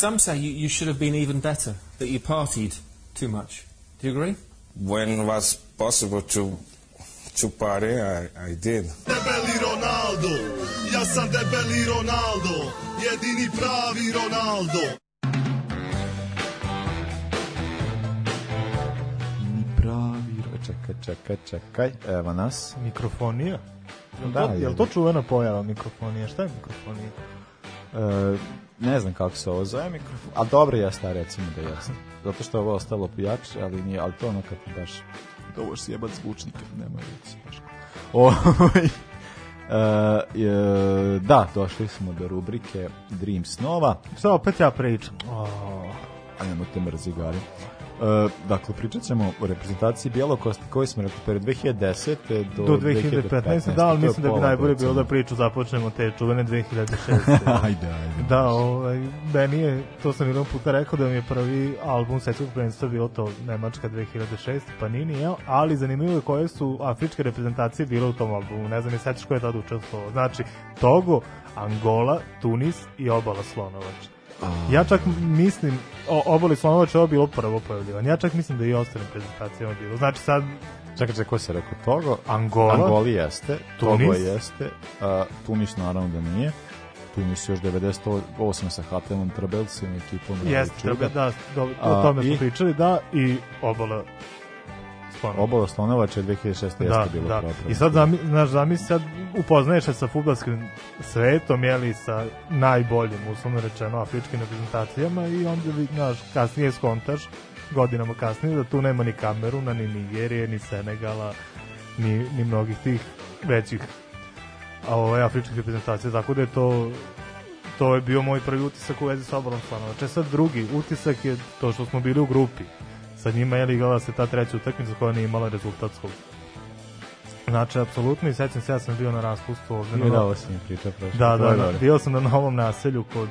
Some say you, you should have been even better, that you partied too much. Do you agree? When was possible to to party, I, I did. Debeli Ronaldo, ja sam debeli Ronaldo, jedini pravi Ronaldo. pravi... Čekaj, čekaj, čekaj, evo nas. Mikrofonija? Jel da, to, jel to čuvena pojava mikrofonija? Šta je mikrofonija? E, ne znam kako se ovo zove mikrofon, ali dobro sta recimo da jeste. Zato što je ovo ostalo pojače, ali nije, ali to ono kad ti baš... Da si jebat zvučnikom, nema reći. <laughs> Ovo... Ovaj, uh, e, e, da, došli smo do rubrike Dream snova. Šta opet ja pričam? Oh. A nemojte mrzi gari. Uh, dakle, pričat ćemo o reprezentaciji Bjelokosti koji smo rekli pre 2010. do, do 2015. 2015. Da, ali mislim da bi najbolje bilo da priču započnemo te čuvene 2006. <laughs> ajde, ajde. Da, ovaj, meni je, to sam jednom puta rekao da mi je prvi album svetskog prvenstva bilo to Nemačka 2006. pa nini, jel? ali zanimljivo je koje su afričke reprezentacije bile u tom albumu. Ne znam, je sećaš ko je tada učestvovao. Znači, Togo, Angola, Tunis i Obala Slonovača Ja čak mislim, o, oboli slonovač, ovo bilo prvo pojavljivan. Ja čak mislim da i ostalim prezentacijama bilo. Znači sad... Čekaj, čekaj, ko se rekao? Togo? Angola? Angoli jeste, Tunis? Togo jeste, uh, Tunis naravno da nije. Tunis još 98 sa Hatemom Trabelcem ekipom. Jeste, Trabel, da, o tome smo pričali, da, i obola slonova. Obala slonovača 2006. Da, jeste bilo da. Propravo. I sad, zami, znaš, zamisli sad upoznaješ se sa fudbalskim svetom, jeli sa najboljim, uslovno rečeno, afričkim reprezentacijama i onda, znaš, kasnije skontaš, godinama kasnije, da tu nema ni Kameruna, ni Nigerije, ni Senegala, ni, ni mnogih tih većih a ove ovaj, afričke reprezentacije, tako da je to to je bio moj prvi utisak u vezi sa obalom slanovača. E sad drugi utisak je to što smo bili u grupi. Sa njima je igrala se ta treća utakmica koja nije imala rezultat svog. Znači, apsolutno, i sećam se, ja sam bio na raspustu ovde. Mi dao ovo si mi pričao prošlo. Da, da, da, bio sam na novom naselju kod,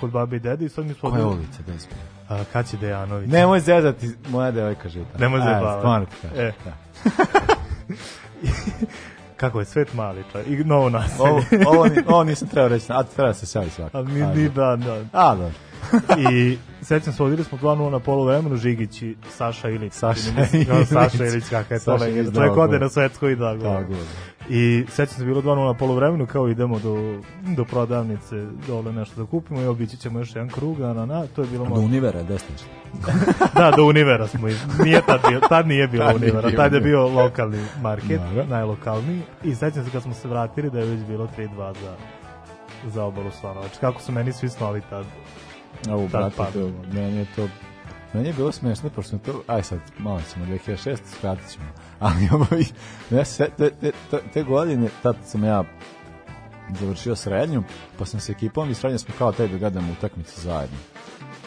kod babi i dedi i sad mi smo... Koja ulica, da ispred? A, Kaći Dejanović. Nemoj zezati, moja devojka živi tamo. Nemoj zezati. E, stvarno ti kažem. E. Da. <laughs> kako je svet maliča i novo naselje. ovo, ovo, ovo nisam trebao reći, a treba se sjavi svakako. <laughs> A mi, ni, da, da. A, da. I Sećam se, odili smo 2-0 na polu vremenu, Žigić i Saša Ilić. Saša Ilić. Ja, Saša Ilić, kakva je to legenda. Čovjek da, ode da. na svetsko i da gola. Da. I sećam se, bilo 2-0 na polu vremenu, kao idemo do, do prodavnice, dole nešto da kupimo i obići ćemo još jedan krug, na, na, to je bilo... Do Univera, desno <laughs> da, do Univera smo. Iz... Nije tad, bio, tad nije bilo tad Univera, tad je bio lokalni market, Naga. najlokalniji. I sećam se kad smo se vratili da je već bilo 3-2 za, za obalu Slanovač. Kako su meni svi snovi tad A u brate, pa. to, meni je to meni je bilo smešno, pošto smo to, aj sad, malo ćemo, 2006, skratit ćemo, <laughs> ali ovo, ja se, te, te, te godine, tad sam ja završio srednju, pa sam se ekipom i srednje smo kao taj tebi da gledamo utakmice zajedno.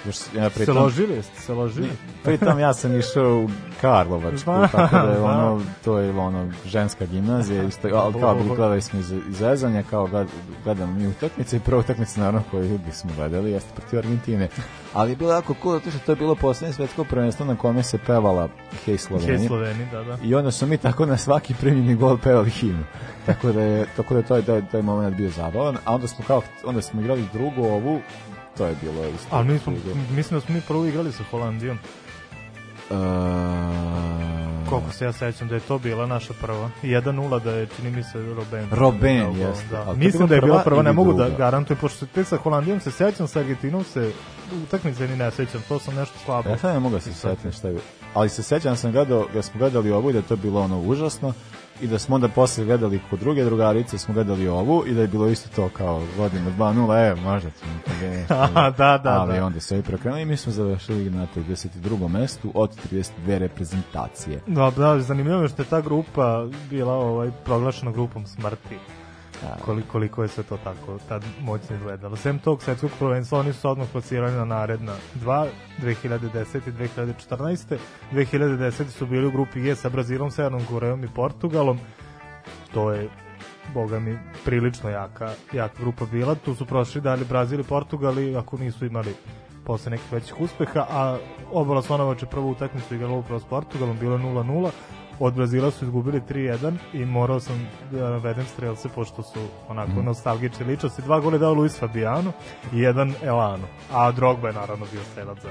Još, ja, pritom, se ložili, se ložili. pritom ja sam išao u Karlovačku, <laughs> tako da je ono, to je ono, ženska gimnazija, isto, ali kao bi gledali smo iz, izvezanja, kao gled, gledamo mi utakmice i prva utakmica naravno koju smo gledali jeste protiv Argentine. Ali je bilo jako cool, zato što to je bilo poslednje svetsko prvenstvo na kome se pevala Hej Sloveni. Hej Sloveni, da, da. I onda su mi tako na svaki primljeni gol pevali himnu. tako da je, tako da je taj, taj, taj moment bio zabavan, a onda smo kao, onda smo igrali drugu ovu, To je bilo isto. Ali mi smo, mislim da smo mi prvo igrali sa Holandijom. Uh... Koliko se ja sećam da je to bila naša prva. 1-0 da je, čini mi se, Robben. Robben, da, da. jeste. Da. Mislim da je bila prva, ne mogu da druga. da garantujem, pošto se te sa Holandijom se sećam, sa Argentinom se utakmice ni ne sećam, to sam nešto slabo. E, ja sad ne mogu se sećam šta je Ali se sećam, sam gledao, da smo gledali ovo i da je to bilo ono užasno, i da smo onda posle gledali kod druge drugarice, smo gledali ovu i da je bilo isto to kao godina 2-0, e, možda ćemo nešto. <laughs> Da, da, da, da. Ali onda se i prekrenuli i mi smo završili na 32. mestu od 32 reprezentacije. Da, da, zanimljivo je što je ta grupa bila ovaj, proglašena grupom smrti. Da. koliko, koliko je sve to tako tad moćno izgledalo. Sem tog svetskog prvenstva, oni su odmah plasirani na naredna dva, 2010. i 2014. 2010. su bili u grupi G sa Brazilom, Severnom Korejom i Portugalom. To je boga mi, prilično jaka, jaka grupa bila. Tu su prošli dalje Brazil i Portugal i ako nisu imali posle nekih većih uspeha, a obala Sonovače prvu utakmicu igrala upravo s Portugalom, bilo je 0-0, od Brazila su izgubili 3-1 i morao sam da navedem strelce pošto su onako mm. nostalgične ličnosti. Dva gole dao Luis Fabiano i jedan Elano. A Drogba je naravno bio strelac za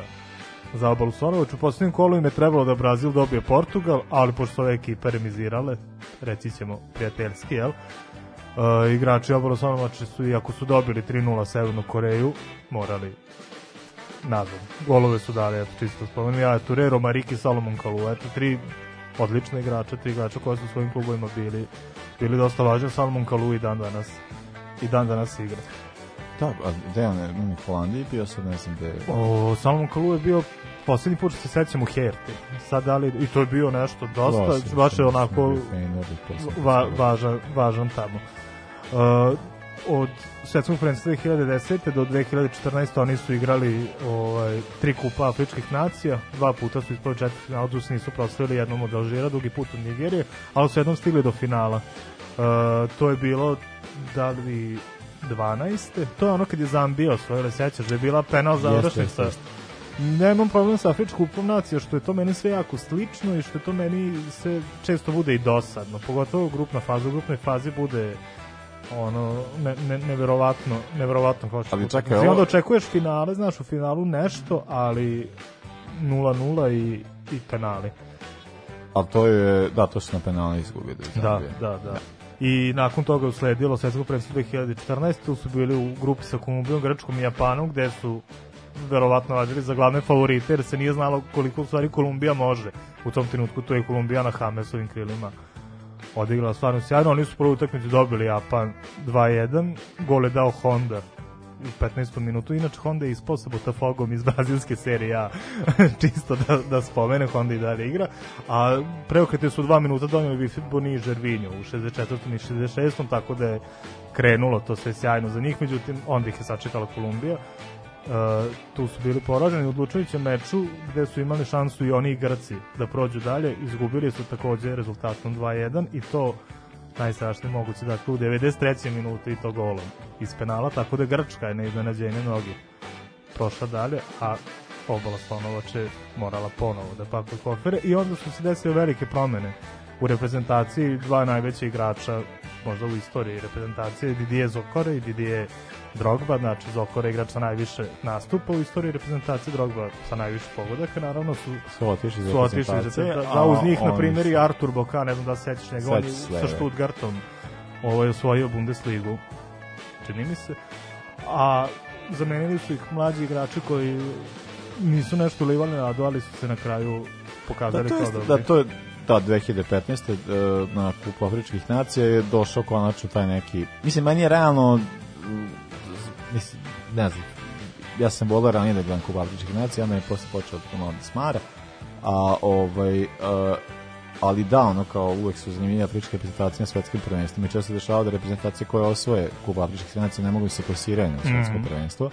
za obalu Sonovač. U poslednjem kolu im je trebalo da Brazil dobije Portugal, ali pošto su ove ekipe remizirale, reći ćemo prijateljski, jel? E, igrači obalu Sonovače su, iako su dobili 3-0 Severnu Koreju, morali nazad. Golove su dali, eto čisto spomenu, ja Turero, Mariki, Salomon Kalu, eto tri odlična igrače, tri igrača koji su u svojim klubovima bili, bili dosta važni, Salmon Kalu i dan danas i dan danas igra. Da, a pa, Dejan je u Holandiji bio sad, ne znam gde... O, Salmon Kalu je bio poslednji put se sećam u Herti. Sad ali i to je bio nešto dosta, Vlasno, baš je onako va, važan, važan tamo. Uh, od svetskog prvenstva 2010. do 2014. oni su igrali ovaj, tri kupa afričkih nacija, dva puta su ispali četiri finala, tu se nisu proslavili jednom od Alžira, drugi put od Nigerije, ali su jednom stigli do finala. E, to je bilo da li 12. To je ono kad je Zambija osvojila, sećaš da je bila penal završnica. Nemam problem sa afričkom kupom nacija, što je to meni sve jako slično i što je to meni se često bude i dosadno. Pogotovo grupna faza, u grupnoj fazi bude ono ne, ne, neverovatno neverovatno kao što ali čekaj ovo... onda očekuješ finale znaš u finalu nešto ali 0-0 i i penali ali to je da to su na penali izgubili da, da da da i nakon toga usledilo svetsko prvenstvo 2014 tu su bili u grupi sa Kolumbijom Grčkom i Japanom gde su verovatno radili za glavne favorite jer se nije znalo koliko u stvari Kolumbija može u tom trenutku to je Kolumbija na Hamesovim krilima odigrala stvarno sjajno. Oni su prvu utakmicu dobili pa Japan 2-1, gol je dao Honda u 15. minutu. Inače, Honda je ispao sa Botafogom iz brazilske serije A. <laughs> Čisto da, da spomene, Honda i dalje igra. A preokrete su dva minuta donijeli Vifibo ni Žervinju u 64. i 66. Tako da je krenulo to sve sjajno za njih. Međutim, onda ih je sačekala Kolumbija. E, tu su bili poraženi u odlučujućem meču gde su imali šansu i oni i Grci da prođu dalje, izgubili su takođe rezultatom 2-1 i to najstrašnije moguće, dakle u 93. minuti i to golom iz penala, tako da Grčka je na nogi prošla dalje, a obala Slonovače morala ponovo da pakuje kofere i onda su se desile velike promene u reprezentaciji dva najveća igrača možda u istoriji reprezentacije Didier Zokore i Didier Drogba, znači Zokore je igrač sa najviše nastupa u istoriji reprezentacije Drogba sa najviše pogodaka, naravno su, su otišli iz reprezentacije, da, da uz njih na primjer i Artur Boka, ne znam da se sećaš njega, on je sa da. Stuttgartom ovaj, osvojio Bundesligu, čini mi se, a zamenili su ih mlađi igrači koji nisu nešto ulivali nadu, ali su se na kraju pokazali da, to kao dobri. Da, to je, tad 2015. E, na Kupu Afričkih nacija je došao konačno taj neki... Mislim, meni je realno... Mislim, ne znam, ja sam volao ranije da gledam Kup Afričkih nacija, onda je posle počeo da malo da smara, a ovaj... A, e, ali da, ono kao uvek su zanimljive afričke reprezentacije na svetskim prvenstvima i često se dešava da reprezentacije koje osvoje Kup Afričkih nacija ne mogu se plasiraju na svetsko mm -hmm. prvenstvo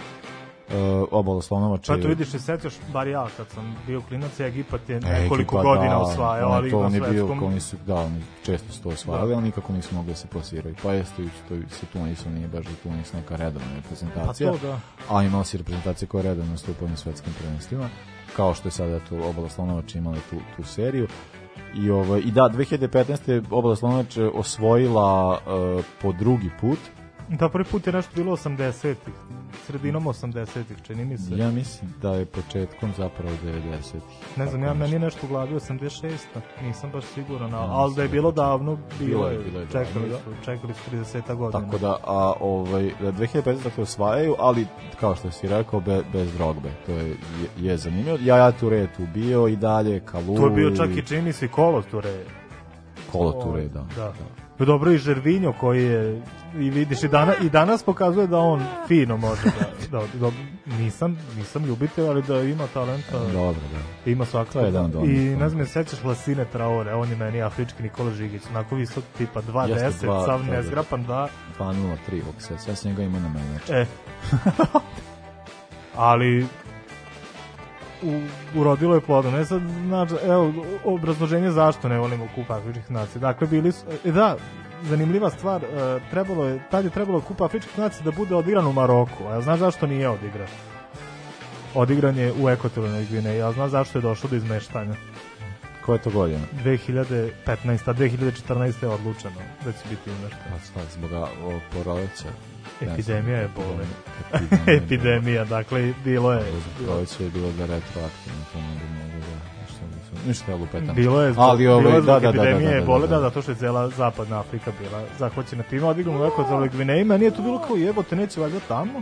uh, oboloslovnom Pa to vidiš, se sećaš, bar ja, kad sam bio klinac, Egipat je nekoliko e, godina da, osvajao, ali to on je bio, kao nisu, da, oni često su to osvajali, da. ali nikako nisu mogli da se plasiraju. Pa jeste, to se tu nisu, nije baš da tu nisu neka redovna reprezentacija, pa to, da. a imao si reprezentacije koja redovno stupa na svetskim prvenstvima, kao što je sada tu oboloslovnovač imali tu, tu seriju. I, ovo, ovaj, I da, 2015. Obala Slonovač osvojila uh, po drugi put, Da, prvi put je nešto bilo 80-ih, sredinom 80-ih, čini mi se. Ja mislim da je početkom zapravo 90-ih. Ne znam, ja meni je nešto u glavi 86-a, nisam baš siguran, ali, ali da je bilo da davno, bilo je, bilo je čekali, davno, su, čekali su 30 godina. Tako da, a, ovaj, 2015 da dakle osvajaju, ali kao što si rekao, be, bez drogbe, to je, je, je zanimljivo. Ja, ja tu tu bio i dalje, Kalu. To je bio čak i čini i Kolo Ture. Kolo Ture, da. da. da. Pa dobro i Žervinjo koji je i vidiš i, dana, i danas pokazuje da on fino može da, da, da nisam, nisam ljubitelj, ali da ima talenta. Dobro, da. Ima svakako. Je dan I ne znam, sećaš Lasine Traore, on je meni afrički Nikola Žigić, onako visok tipa 2.10, sav nezgrapan, da. 2.03, ok, sve, sve se njega ima na mene. E. ali u, urodilo je plodom. E sad, znači, evo, obrazloženje zašto ne volimo kup afričkih nacija. Dakle, bili su, e, da, zanimljiva stvar, e, trebalo je, tad je trebalo Kupa afričkih nacija da bude odigran u Maroku, a ja znaš zašto nije odigran? Odigran je u Ekvatornoj Gvineji, a znaš zašto je došlo do izmeštanja? Koja je to godina? 2015. A 2014. je odlučeno da će biti izmeštanje. Pa šta, zbog poroveća? Epidemija je bole. Epidemija, <laughs> da. dakle, bilo je... Ovo je bilo da retroaktivno, to ne bi mogo da... Ništa lupetam. Bilo je zbog, ali ovo, bilo je ovaj, da, da, da, epidemije da, da, da, da, bole, da, zato što je cela zapadna Afrika bila zahvaćena time, odigrom lekao za Gvineji, nije je to bilo kao jebote, neće valjda tamo,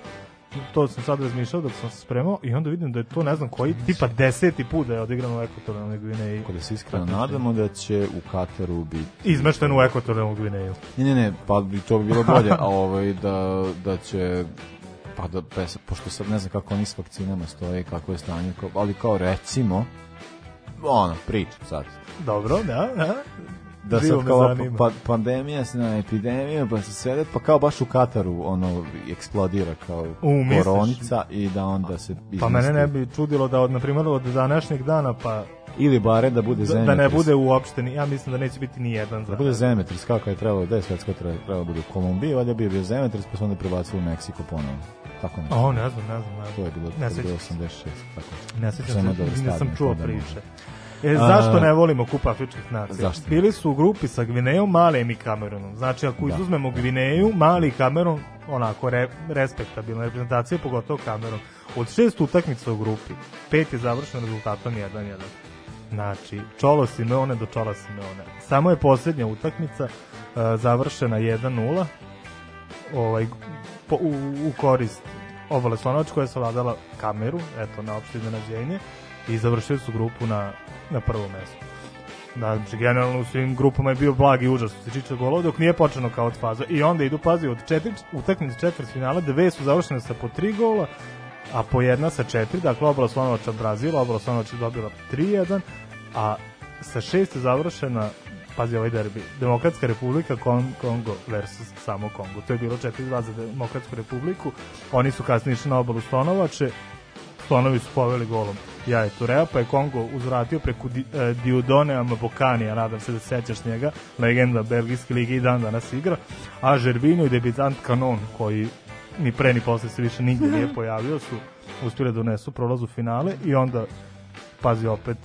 to sam sad razmišljao dok sam se spremao i onda vidim da je to ne znam koji tipa deseti put da je odigrano u ekvatorijalnoj Gvineji. Kada se iskreno da nadamo da će u Kataru biti izmešteno u ekvatorijalnu Gvineju. Ne, ne, ne, pa bi to bilo bolje, <laughs> a ovaj da, da će pa da, pošto sad ne znam kako oni s vakcinama stoje kako je stanje, ali kao recimo ono, pričam sad. Dobro, da, da da Živo sad kao pa-, pa, pandemija se na epidemiju, pa se sve, pa kao baš u Kataru ono eksplodira kao u, koronica i da onda se izmisti. Pa mene ne bi čudilo da od, na primjer, od današnjeg dana pa ili bare da bude zemlja. Da, da ne bude uopšte, ja mislim da neće biti ni jedan. za Da bude zemljotres kako je trebalo, da je svetsko trebalo da bude u Kolumbiji, valjda bi bio zemljotres pa se onda prebacilo u Meksiko ponovo. Tako nešto. O, ne znam, ne znam. Ne znam. To je bilo, ne bilo 86. Tako. Ne sećam se, da nisam čuo priče. E, zašto ne volimo kup afričkih nacija? Zašto? Bili su u grupi sa Gvinejom, Malijem i Kamerunom. Znači, ako da. izuzmemo Gvineju, Mali i Kamerun, onako, re, respektabilna reprezentacija, pogotovo Kamerun. Od šest utakmica u grupi, pet je završeno rezultatom 1-1. Znači, Čolo Simeone do Čola Simeone. Samo je poslednja utakmica uh, završena 1-0 ovaj, po, u, u korist Obale Slonovač koja je savladala kameru, eto, na opšte iznenađenje i završili su grupu na, na prvo mesto. Da, znači, generalno u svim grupama je bio blagi užas se tiče golova dok nije počeno kao od faza. I onda idu, pazi, od četiri utakmice četvrt finala, dve su završene sa po tri gola, a po jedna sa četiri, dakle obala Slonovača Brazila, obala je dobila 3-1, a sa šest je završena pazi ovaj derbi, Demokratska republika Kon Kongo versus samo Kongo. To je bilo 4-2 za Demokratsku republiku. Oni su kasnije išli na obalu Slonovače. Slonovi su poveli golom Ja jaje Turea, pa je Kongo uzvratio preko di, e, Diudonea Mabokanija, nadam se da se sećaš njega, legenda Belgijske lige i dan danas igra, a Žervinju i debitant Kanon, koji ni pre ni posle se više nigde nije <laughs> pojavio, su uspjeli da unesu prolaz u finale i onda, pazi opet,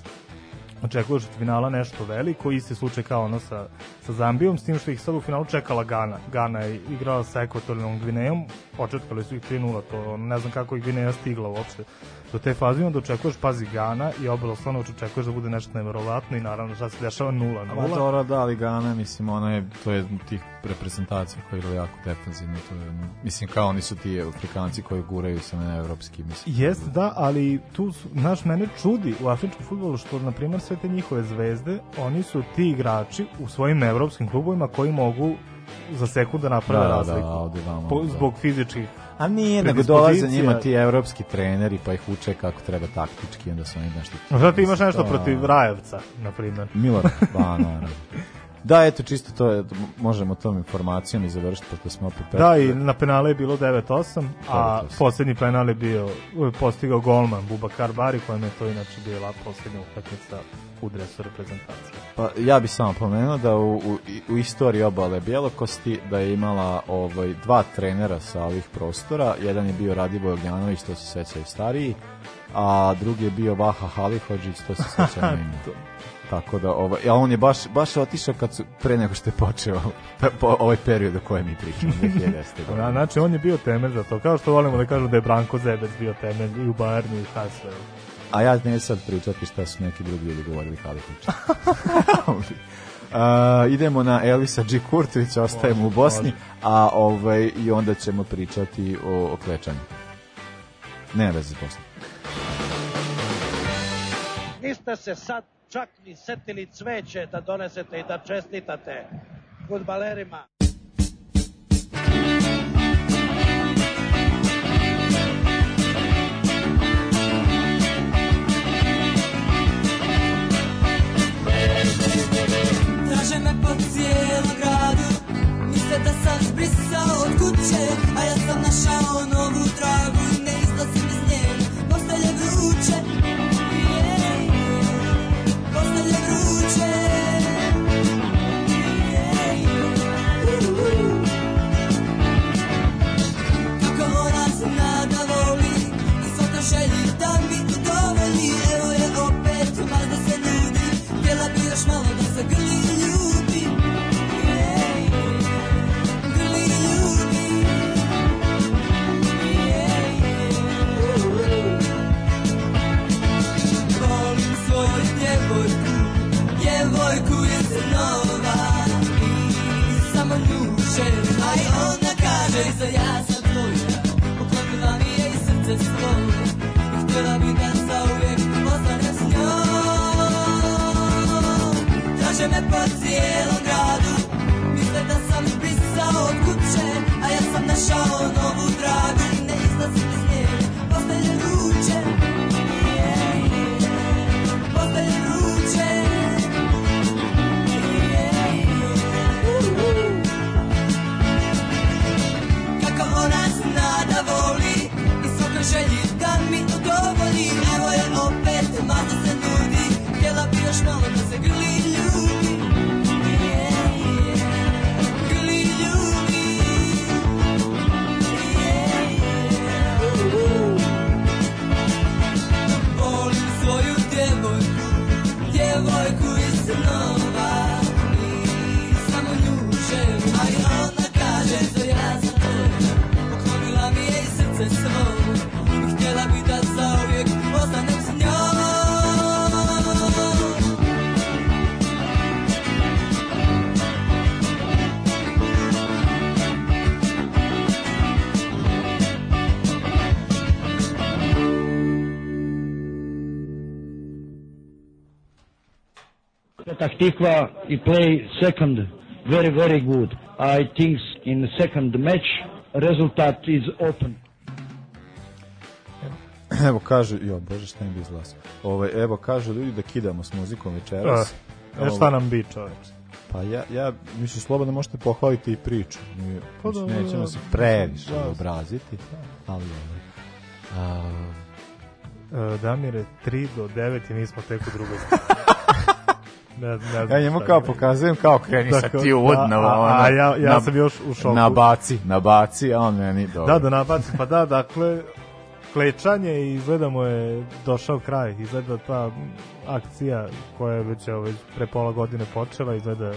očekuješ od finala nešto veliko, isti slučaj kao ono sa, sa Zambijom, s tim što ih sad u finalu čekala Gana. Gana je igrala sa Ekvatorijalnom Gvinejom, očetkali su ih 3-0, to ne znam kako je Gvineja stigla uopšte do te faze i onda očekuješ pazi Gana i obala Slanović očekuješ da bude nešto neverovatno i naravno šta se dešava 0 0 Ma dobro da ali Gana mislim ona je to je tih reprezentacija koja je jako defanzivno to je mislim kao oni su ti Afrikanci koji guraju sa na evropski mislim Jeste da ali tu naš mene čudi u afričkom fudbalu što na primer sve te njihove zvezde oni su ti igrači u svojim evropskim klubovima koji mogu za sekund da naprave da, da, razliku da, ovde vamo, po, da. zbog da. fizičkih A nije, nego dolaze njima ti evropski treneri pa ih uče kako treba taktički, onda su oni nešto... Zato ti imaš nešto protiv Rajevca, na primjer. Milor, <laughs> pa naravno. Da, eto, čisto to je, možemo tom informacijom i završiti, pošto smo opet... Pet. Da, i na penale je bilo 9-8, a posljednji penal je bio, postigao golman Bubakar Bari, kojem je to inače bila posljednja utakmica u dresu reprezentacije? Pa ja bih samo pomenuo da u, u, u istoriji obale Bjelokosti da je imala ovaj, dva trenera sa ovih prostora, jedan je bio Radivoj Ognjanović, to se seća i stariji, a drugi je bio Vaha Halihođić, to se seća na <laughs> Tako da, ovaj, a on je baš, baš otišao kad su, pre nego što je počeo pe, po, ovaj period o kojem mi pričamo, 2010. <laughs> da, znači, on je bio temelj za to, kao što volimo da kažu da je Branko Zebec bio temelj i u Bayernu i sad sve a ja ne sad pričati šta su neki drugi ljudi govorili Halifliča. Uh, <laughs> idemo na Elvisa G. Kurtovića, ostajemo u Bosni, a ovaj, i onda ćemo pričati o, o klečanju. Ne veze Bosni. Niste se sad čak ni setili cveće da donesete i da čestitate futbalerima. Tuče me po cijelom gradu Misle da sam brisao od kuće A ja sam našao novu dragu Ne izlazim iz nje Postaje vruće srca ja zaboja Poklonila mi je i srce svoje htjela bi da zauvijek ostane s njom Traže me po cijelom gradu Misle da sam izbrisao od kuće A ja sam našao novu dragu when the second Tikva he play second very very good. I think in second match rezultat is open. <clears throat> Evo kaže, jo bože šta im bi izlasao. Ovaj evo kaže ljudi da kidamo s muzikom večeras. Ah, e, šta ovaj, nam bi čoveče? Pa ja, ja mislim, slobodno možete pohvaliti i priču. Mi, pa da, nećemo se previše da, obraziti, ali ono... A... E, Damire, 3 do 9 i mi smo tek u drugoj strani. <laughs> ne, ne znam ja njemu kao pokazujem, kao kreni dakle, sa ti da, uvodno. Da, a, a, ja, ja na, sam još u šoku. Nabaci, nabaci, a on meni dobro. Da, da nabaci, pa da, dakle, klečanje i izgleda mu je došao kraj. Izgleda ta akcija koja je već, već pre pola godine počela, izgleda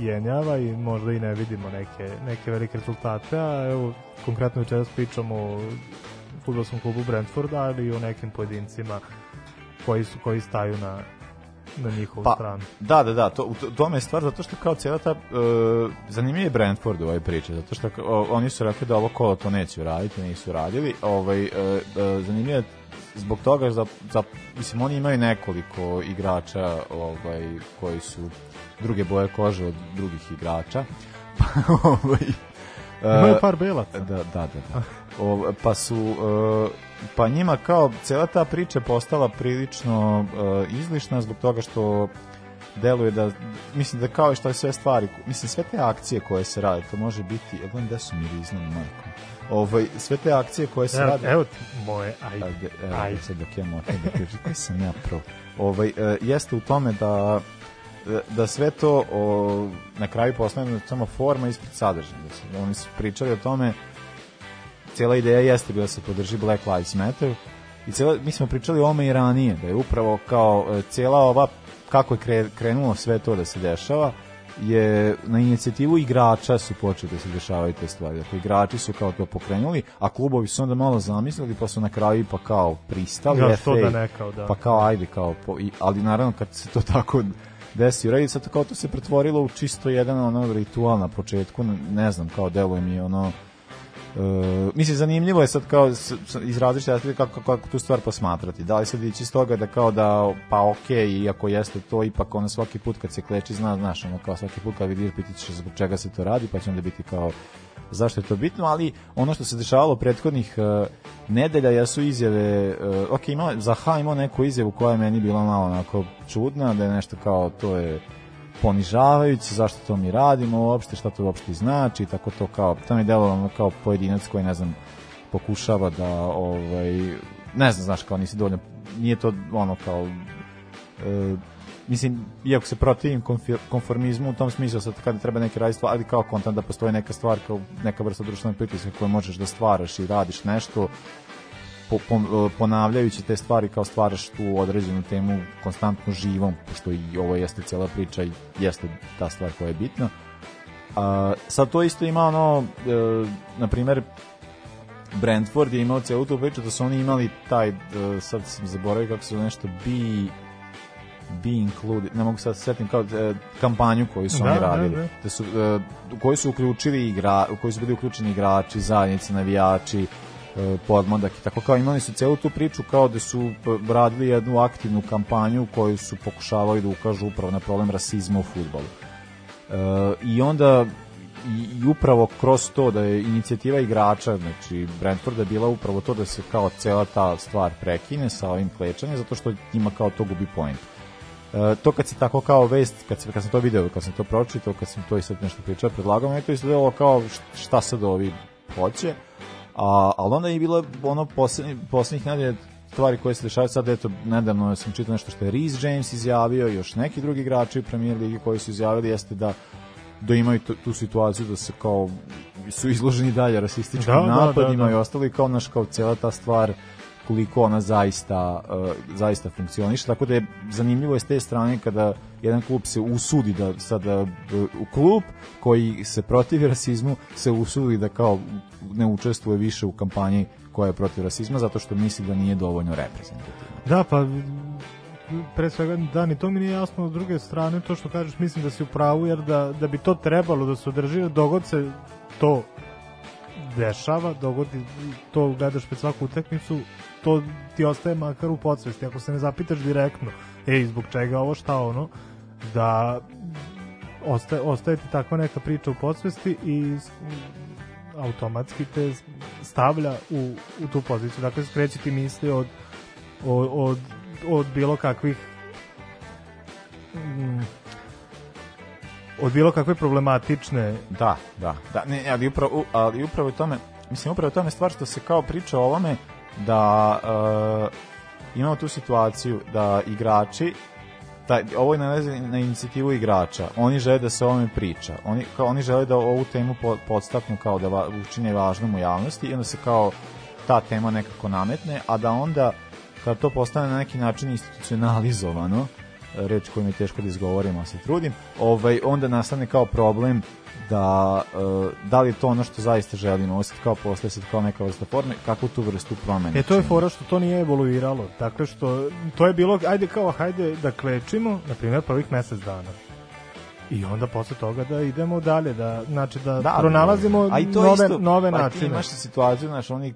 jenjava i možda i ne vidimo neke, neke velike rezultate, a evo, konkretno večeras pričamo o futbolskom klubu Brentforda, ali i o nekim pojedincima koji, su, koji staju na, na njihovu pa, stranu. Da, da, da, to, to tome je stvar, zato što kao cijela ta, uh, zanimljiv je Brentford u ovoj priči, zato što uh, oni su rekli da ovo kolo to neće uraditi, nisu radili, ovaj, uh, zanimljivo je zbog toga, za, za, mislim, oni imaju nekoliko igrača ovaj, koji su druge boje kože od drugih igrača, <laughs> pa ovaj, Imaju par belaca. Da, da, da. da. O, pa su uh, pa njima kao cela ta priča postala prilično uh, izlišna zbog toga što deluje da, mislim da kao i što je sve stvari, mislim sve te akcije koje se rade, to može biti, evo da su mi riznom majkom. Ovaj, sve te akcije koje se evo, rade... Evo ti moje, ajde, ajde. Evo, ajde. sad dok ja motim da ti koji sam ja pro. Ovaj, e, jeste u tome da eh, da sve to o, na kraju postane samo forma ispred sadržaja. Da oni su pričali o tome cijela ideja jeste bila da se podrži Black Lives Matter i cijela, mi smo pričali o ome i ranije, da je upravo kao e, cijela ova, kako je krenulo sve to da se dešava, je na inicijativu igrača su počeli da se dešavaju te stvari. Dakle, igrači su kao to pokrenuli, a klubovi su onda malo zamislili, pa su na kraju pa kao pristali. Ja, što da ne, kao da. Pa kao, ajde, kao, po, i, ali naravno kad se to <laughs> tako desi u sad kao to se pretvorilo u čisto jedan ono ritual na početku, ne znam, kao deluje mi ono Uh, mislim, zanimljivo je sad kao iz različite aspekta kako, kako tu stvar posmatrati. Da li sad ići iz toga da kao da, pa okej, okay, iako jeste to, ipak ono svaki put kad se kleči, zna, znaš, ono kao svaki put kad vidiš, pitiš zbog čega se to radi, pa će onda biti kao zašto je to bitno, ali ono što se dešavalo prethodnih uh, nedelja jesu izjave, uh, ok, imao, za H imao neku izjavu koja je meni bila malo onako čudna, da je nešto kao, to je ponižavajuće, zašto to mi radimo uopšte, šta to uopšte znači, tako to kao, to mi delovalo kao pojedinac koji, ne znam, pokušava da, ovaj, ne znam, znaš, kao nisi dovoljno, nije to ono kao, e, mislim, iako se protivim konformizmu, u tom smislu sad kada treba neke raditi stvari, ali kao kontent da postoji neka stvar, kao neka vrsta društvenog pritiska koju možeš da stvaraš i radiš nešto, po, po, ponavljajući te stvari kao stvaraš tu određenu temu konstantno živom, pošto i ovo jeste cijela priča i jeste ta stvar koja je bitna. A, sad to isto ima ono, e, na primjer, Brentford je imao cijelu tu priču da su oni imali taj, e, sad sam zaboravio kako su nešto, bi be included, ne mogu sad setim kao e, kampanju koju su da, oni da, radili, da, da. da su, e, koji su uključili igra, u koji su bili uključeni igrači, zajednice, navijači, E, podmladak i tako kao imali su celu tu priču kao da su e, radili jednu aktivnu kampanju koju su pokušavali da ukažu upravo na problem rasizma u futbolu. E, I onda i, upravo kroz to da je inicijativa igrača, znači Brentforda je bila upravo to da se kao cela ta stvar prekine sa ovim klečanjem zato što njima kao to gubi point. E, to kad se tako kao vest, kad, se, kad sam to video, kad sam to pročitao, kad sam to i sad nešto pričao, predlagao, me to izgledalo kao šta sad ovi hoće A, ali onda je bila ono poslednjih nadalje stvari koje se dešavaju sad, eto, nedavno sam čitao nešto što je Reese James izjavio, još neki drugi igrači u premijer Ligi koji su izjavili jeste da da imaju tu situaciju da se kao su izloženi dalje rasističkim da, da napadima da, da, i ostali kao naš kao cijela ta stvar koliko ona zaista uh, zaista funkcioniše tako da je zanimljivo je s te strane kada jedan klub se usudi da sada e, klub koji se protivi rasizmu se usudi da kao ne učestvuje više u kampanji koja je protiv rasizma zato što misli da nije dovoljno reprezentativno. Da, pa pre svega da ni to mi nije jasno s druge strane to što kažeš mislim da si u pravu jer da, da bi to trebalo da se održi dogod se to dešava dogodi to gledaš pred svaku utakmicu to ti ostaje makar u podsvesti ako se ne zapitaš direktno ej, zbog čega ovo, šta ono, da ostaje, ostaje ti takva neka priča u podsvesti i automatski te stavlja u, u tu poziciju. Dakle, skreće ti misli od, od, od, od bilo kakvih mm, od bilo kakve problematične da, da, da ne, ali, upravo, ali upravo u tome mislim upravo u tome stvar što se kao priča o ovome da e, imamo tu situaciju da igrači taj, ovo je na, na inicijativu igrača. Oni žele da se o ovome priča. Oni, kao, oni žele da ovu temu podstaknu kao da va, učine važnom u javnosti i onda se kao ta tema nekako nametne, a da onda kad to postane na neki način institucionalizovano, reč koju mi je teško da izgovorim, a se trudim, ovaj, onda nastane kao problem da, e, da li je to ono što zaista želimo, osjeti kao posle, se kao neka vrsta forme, kako tu vrstu promene. E, to je fora što to nije evoluiralo, dakle što, to je bilo, ajde kao, hajde da klečimo, na primjer, prvih mjesec dana. I onda posle toga da idemo dalje, da, znači da, da, da, da, da. pronalazimo a nove, isto, nove pa načine. Ti imaš situaciju, znači, oni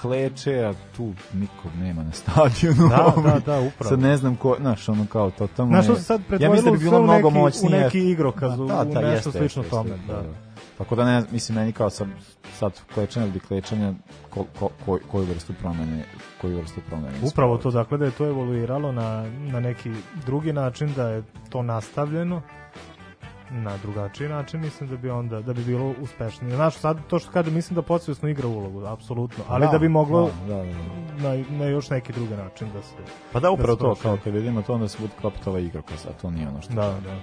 kleče, a tu nikog nema na stadionu. Da, da, ovaj, da, upravo. Sad ne znam ko, znaš, ono kao to tamo. Znaš, se sad pretvorilo ja mislim da bi bilo mnogo moćnije. u neki igrokaz, da, u, da, da, u nešto jeste, slično jeste, tome. Da, da. da, da. Tako da ne, mislim, meni kao sam sad klečanja ili klečanja ko, ko, ko, koju vrstu promene koju vrstu promene. Upravo to, dakle, da je to evoluiralo na, na neki drugi način, da je to nastavljeno na drugačiji način, mislim da bi onda da bi bilo uspešnije. Znaš, sad to što kažem, mislim da podsvesno igra ulogu, apsolutno, ali da, da bi moglo da, da, da. Na, na još neki drugi način da se Pa da, da upravo da to, kao kad vidimo to onda se bude klopitala igra, kao pa sad to nije ono što. Da, da.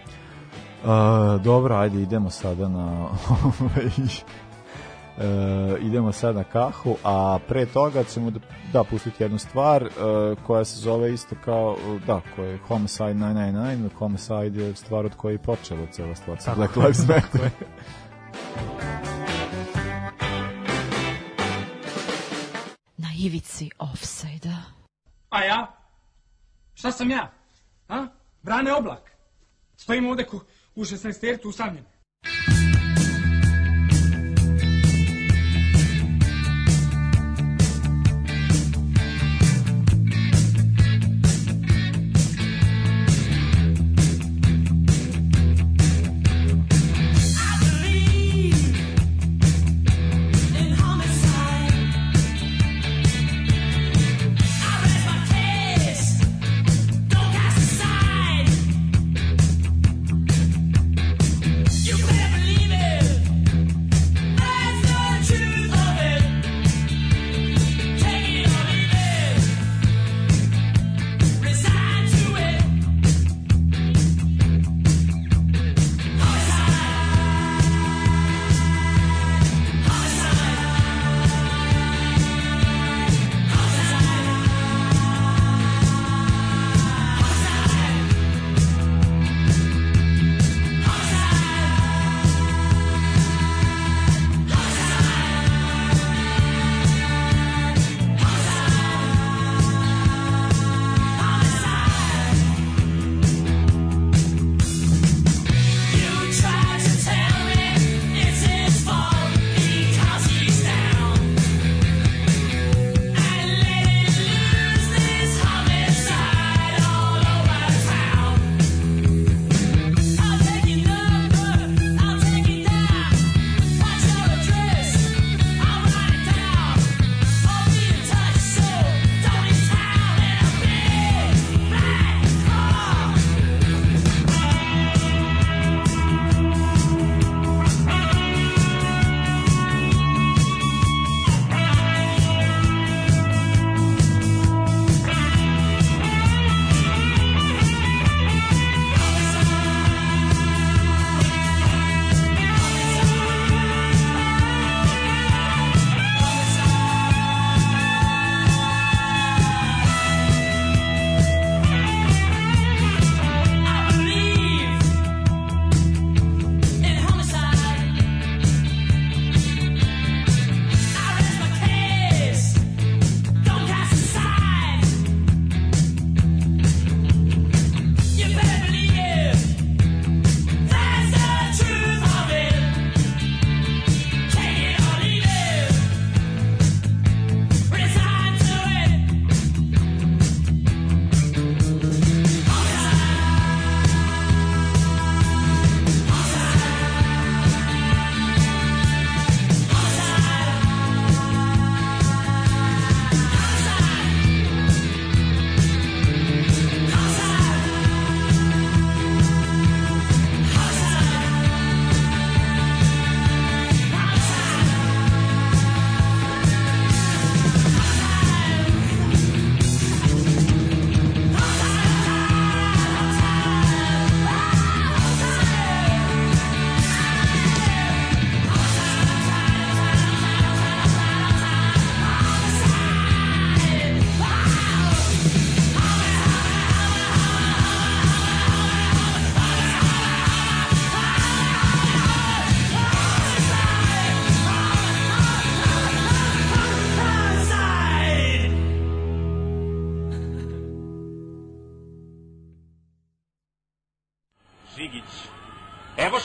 Uh, dobro, ajde idemo sada na <laughs> ovaj Eh, idemo sad na kahu, a pre toga ćemo da, da pustiti jednu stvar eh, koja se zove isto kao, eh, da, koja je Homicide 999, Homicide je stvar od koje je počela cela stvar sa Black Lives Matter. na ivici offside-a. ja? Šta sam ja? A? Brane oblak. Stojim ovde ku, u 16 tercu usamljen.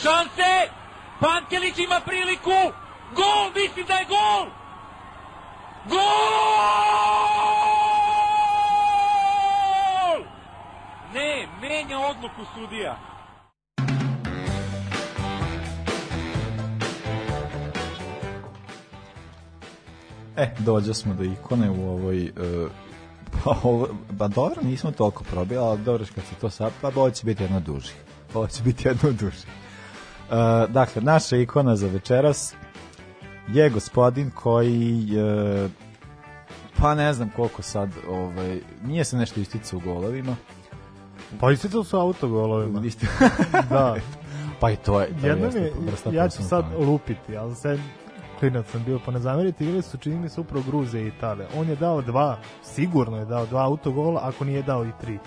šanse, Pankelić ima priliku, gol, mislim da je gol! Gol! Ne, menja odluku sudija. E, dođe smo do ikone u ovoj e, pa, ovo, pa dobro, nismo toliko probili, ali dobro kad se to sad, pa ovo će biti jedno duži. Ovo će biti jedno duži. Uh, dakle, naša ikona za večeras je gospodin koji uh, pa ne znam koliko sad ovaj, nije se nešto istica u golovima pa isticao su autogolovima <laughs> da pa i to je to jednom je, ja ću sad pamet. lupiti ali sad klinac sam bio pa ne zamerite igrali su čini mi se upravo Gruzija i Italije on je dao dva sigurno je dao dva autogola ako nije dao i tri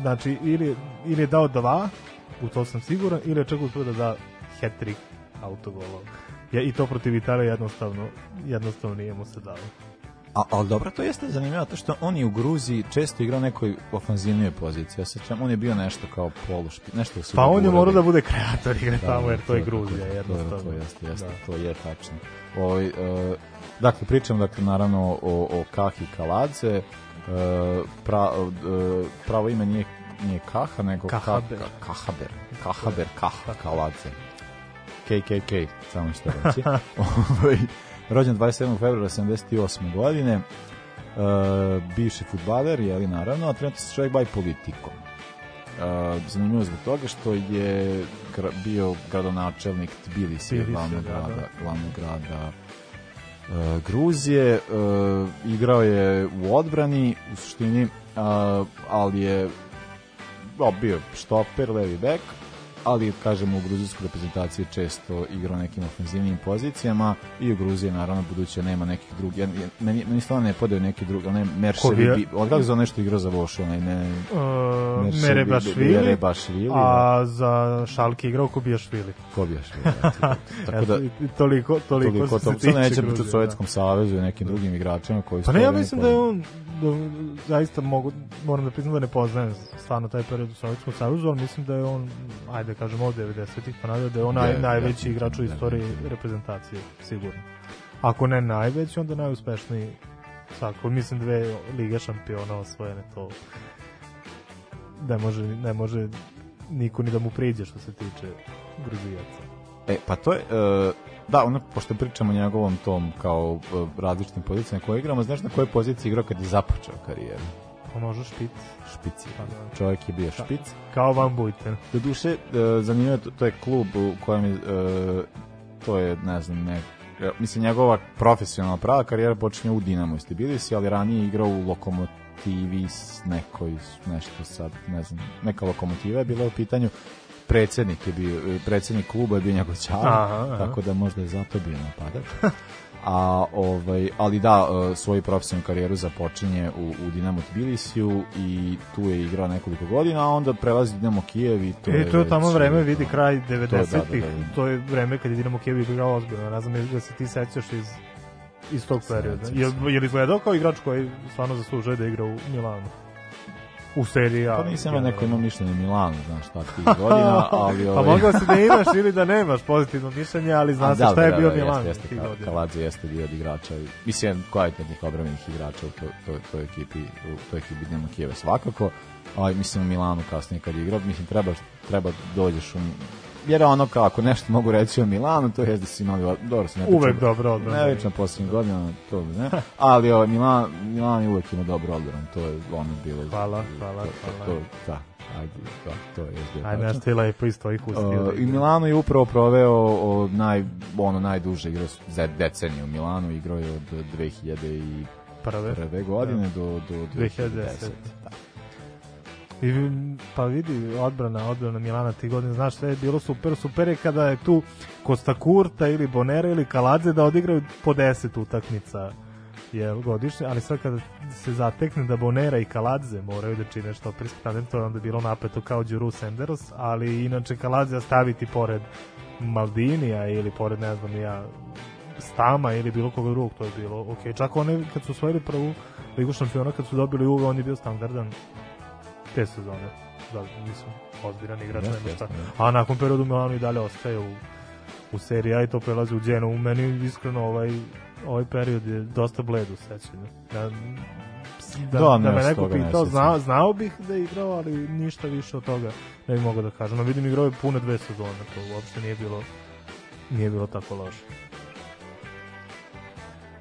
znači ili, ili je dao dva u to sam siguran, ili je čak uspio da da hat-trick autogolov. Ja, I to protiv Italije jednostavno, jednostavno nije mu se dalo. A, ali dobro, to jeste zanimljivo, to što on je u Gruziji često igrao nekoj ofanzivnijoj poziciji. Ja sećam, on je bio nešto kao polušpi, nešto su Pa on je morao da bude kreator igre da, tamo, jer to, to je Gruzija, to, jednostavno. To, to jeste, jeste, da. to je tačno. Ovo, ovaj, e, dakle, pričam, dakle, naravno o, o Kahi Kaladze, e, pra, e, pravo ime nije nije Kaha, nego Kahaber. Kahaber, Kahaber, Kaha, Kaladze. KKK, samo što reći. <laughs> Ovaj, rođen 27. februara 78. godine, Uh, bivši futbaler, li naravno, a trenutno se čovjek bavi politikom. Uh, zanimljivo zbog toga što je gra, bio gradonačelnik Tbilisi, glavnog da, grada, da. glavnog grada e, Gruzije, Uh, igrao je u odbrani, u suštini, uh, ali je Obvio, stopper, levi beck ali kažemo u gruzijskoj reprezentaciji često igra na nekim ofenzivnim pozicijama i u Gruziji naravno buduće nema nekih drugih. meni, meni stvarno ne podaju neki drugi, onaj Merševi, odkako da za nešto igrao za Vošu, onaj ne... Uh, e, Merebašvili, a da. za Šalke igrao Kobijašvili. Kobijašvili, da, <laughs> tako da... toliko, toliko, toliko se tiče neće biti u Sovjetskom da. savezu i nekim drugim igračima koji... Pa ne, ja mislim da je on da, zaista mogu, moram da priznam da ne poznajem stvarno taj period u Sovjetskom savezu, ali mislim da je on ajde da kažemo od 90-ih pa nadalje da je on naj, da, najveći da, igrač u da, istoriji reprezentacije, sigurno. Ako ne najveći, onda najuspešniji svako, mislim dve lige šampiona osvojene to da može, ne može niko ni da mu priđe što se tiče Gruzijaca. E, pa to je, uh, da, ono, pošto pričamo o njegovom tom kao uh, različitim pozicijama koje igramo, znaš na kojoj poziciji igrao kad je započeo karijeru? Po nožu špic. Špic je. Pa, da. Čovjek je bio špic. Kao Van Buiten. Do duše, e, zanimljivo je, to, to je klub u kojem je, e, to je, ne znam, ne, e, mislim, njegova profesionalna prava karijera počinje u Dinamo iz Tbilisi, ali ranije igrao u Lokomotivi s nekoj, nešto sad, ne znam, neka Lokomotiva je bila u pitanju predsednik je bio, predsednik kluba je bio njegov čar, tako da možda je zato bio napadač. <laughs> a ovaj ali da e, svoju profesionalnu karijeru započinje u, u Dinamo Tbilisiju i tu je igrao nekoliko godina a onda prelazi Dinamo Kijev i to e, je to je tamo vreme e, vidi kraj 90-ih da, da, da, to, da, da, da, to je vreme kad je Dinamo Kijev igrao ozbiljno ne znam da se ti sećaš iz iz tog perioda. Je, je li gledao kao igrač koji stvarno zaslužuje da igra u Milanu? u seriji A. Pa nisam ja neko ima mišljenje Milanu, znaš, takvih <laughs> godina, ali... Ovaj... Pa mogao si da imaš ili da nemaš pozitivno mišljenje, ali znaš da, šta je da, bio da, Milan. Jeste, jeste, Kaladze jeste bio od igrača, mislim, kvalitetnih obramenih igrača u toj, toj, ekipi, u toj ekipi Dinamo Kijeva svakako, ali mislim u Milanu kasnije kad je igrao, mislim treba, treba da dođeš u jer ono kako, nešto mogu reći o Milanu, to je da si imali, dobro se ne Uvek dobro odbran. Ne lično posljednjih godina, to ne. <laughs> Ali ovaj, Milan, Milan je uvek ima dobro odbran, to je ono bilo. Hvala, hvala, to, hvala. To, to, da, ajde, to, da, to je zbira. Ajde, nešto je lepo iz tvojih usta. I Milano je upravo proveo o, naj, ono, najduže igrao za deceniju. Milano igrao je od 2001. prve, prve godine da. do, do 2010. 2010. I, pa vidi, odbrana, odbrana Milana ti godine, znaš, sve je bilo super, super je kada je tu Kosta Kurta ili Bonera ili Kaladze da odigraju po 10 utakmica je godišnje, ali sad kada se zatekne da Bonera i Kaladze moraju da čine što priskatan, to je onda bilo napeto kao Đuru Senderos, ali inače Kaladze staviti pored Maldinija ili pored, ne znam ja, Stama ili bilo koga drugog, to je bilo ok. Čak oni kad su osvojili prvu ligu šampiona, kad su dobili Juve, on je bio standardan te sezone. Da, mislim, ozbiljan igrač, yes, nema šta. A nakon periodu Milano i dalje ostaje u, u seriji A i to prelazi u Genovu. Meni iskreno ovaj, ovaj period je dosta bled u sećanju da, da, da me neko pitao, znao, znao bih da je igrao, ali ništa više od toga ne bih mogao da kažem. No, vidim, igrao je pune dve sezone, to uopšte nije bilo, nije bilo tako loše.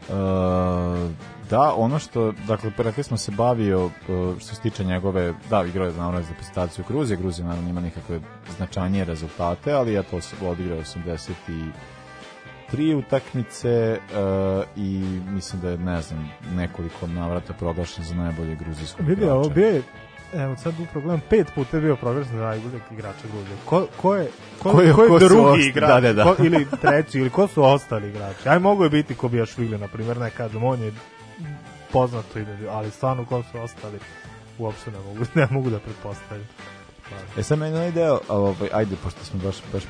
Uh, Da, ono što, dakle, rekli smo se bavio uh, što se tiče njegove, da, igrao je naravno za reprezentaciju Gruzije, Gruzija naravno ima nekakve značajnije rezultate, ali ja to sam odigrao 80 i tri utakmice uh, i mislim da je, ne znam, nekoliko navrata proglašen za najbolje gruzijskog igrača. Vidio, ovo je, evo sad upravo gledam, pet puta je bio proglašen za najboljeg igrača Gruzije. Ko, ko je, ko, ko je, ko je ko drugi osta, igrač? Da, da, da. Ko, ili treći, ili ko su ostali igrači? Aj, mogu je biti ko bi još Vili, na primjer, ne kažem, on je poznato, ali stvarno u kom su ostali uopšte ne mogu, ne mogu da pretpostavim. E sad meni onaj deo, ovaj, ajde, pošto smo baš, baš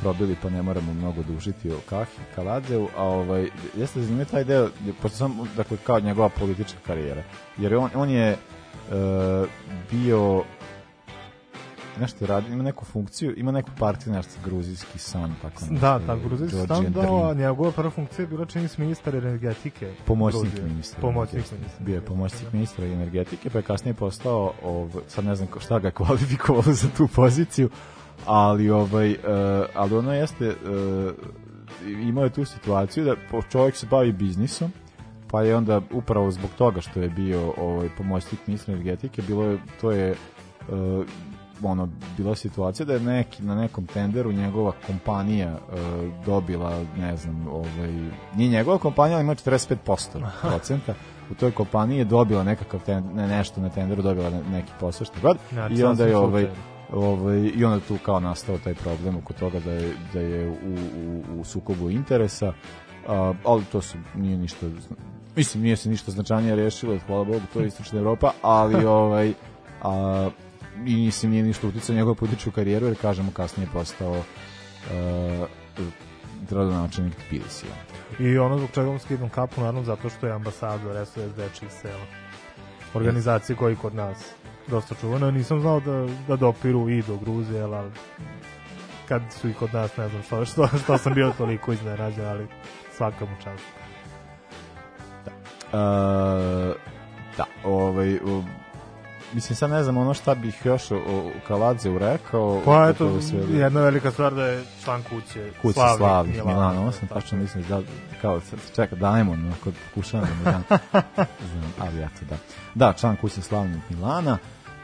probili, pa ne moramo mnogo dužiti o Kahi, Kaladzevu, a ovaj, jeste zanimljiv taj deo, pošto sam, dakle, kao njegova politička karijera, jer on, on je e, bio nešto radi, ima neku funkciju, ima neku partiju, nešto gruzijski san tako nešto. Da, ta da, gruzijski sam, da, a njegova prva funkcija je bila čini se ministar energetike. Pomoćnik Gruzije. ministra. Pomoćnik ministra. Bio je da, pomoćnik da. ministra energetike, pa je kasnije postao, ov, sad ne znam šta ga kvalifikovalo za tu poziciju, ali ovaj, uh, ali ono jeste, uh, imao je tu situaciju da čovjek se bavi biznisom, pa je onda upravo zbog toga što je bio ovaj pomoćnik ministra energetike bilo je to je uh, ono bila situacija da je neki na nekom tenderu njegova kompanija e, dobila ne znam ovaj ni njegova kompanija ima 45% procenta u toj kompaniji je dobila nekakav ten, ne, nešto na tenderu dobila ne, neki posao što god da, i onda je ovaj ovaj i onda tu kao nastao taj problem oko toga da je da je u u, u sukobu interesa a, ali to se nije ništa mislim nije se ništa značajnije rešilo hvala Bogu to je istočna Evropa ali <laughs> ovaj a i nisam nije ništa uticao njegovu političku karijeru, jer kažemo kasnije je postao uh, gradonačelnik Tbilisija. I ono zbog čega vam skidam kapu, naravno, zato što je ambasador SOS Dečih sela. Organizacije koji kod nas dosta čuvano. Nisam znao da, da dopiru i do Gruzije, ali kad su i kod nas, ne znam što, što, što sam bio toliko iznenađen, ali svaka mu čast. Da. Uh, da, ovaj, mislim sad ne znam ono šta bih još o, o Kaladze rekao. Pa eto, jedna velika stvar da je član kuće. Kuće Slavnik, Slavnik Milano. Milano, osam, tačno mislim da, kao, čeka, dajmo, kod pokušavam da ne znam, <laughs> ali ja to da. Da, član kuće Slavnik Milana,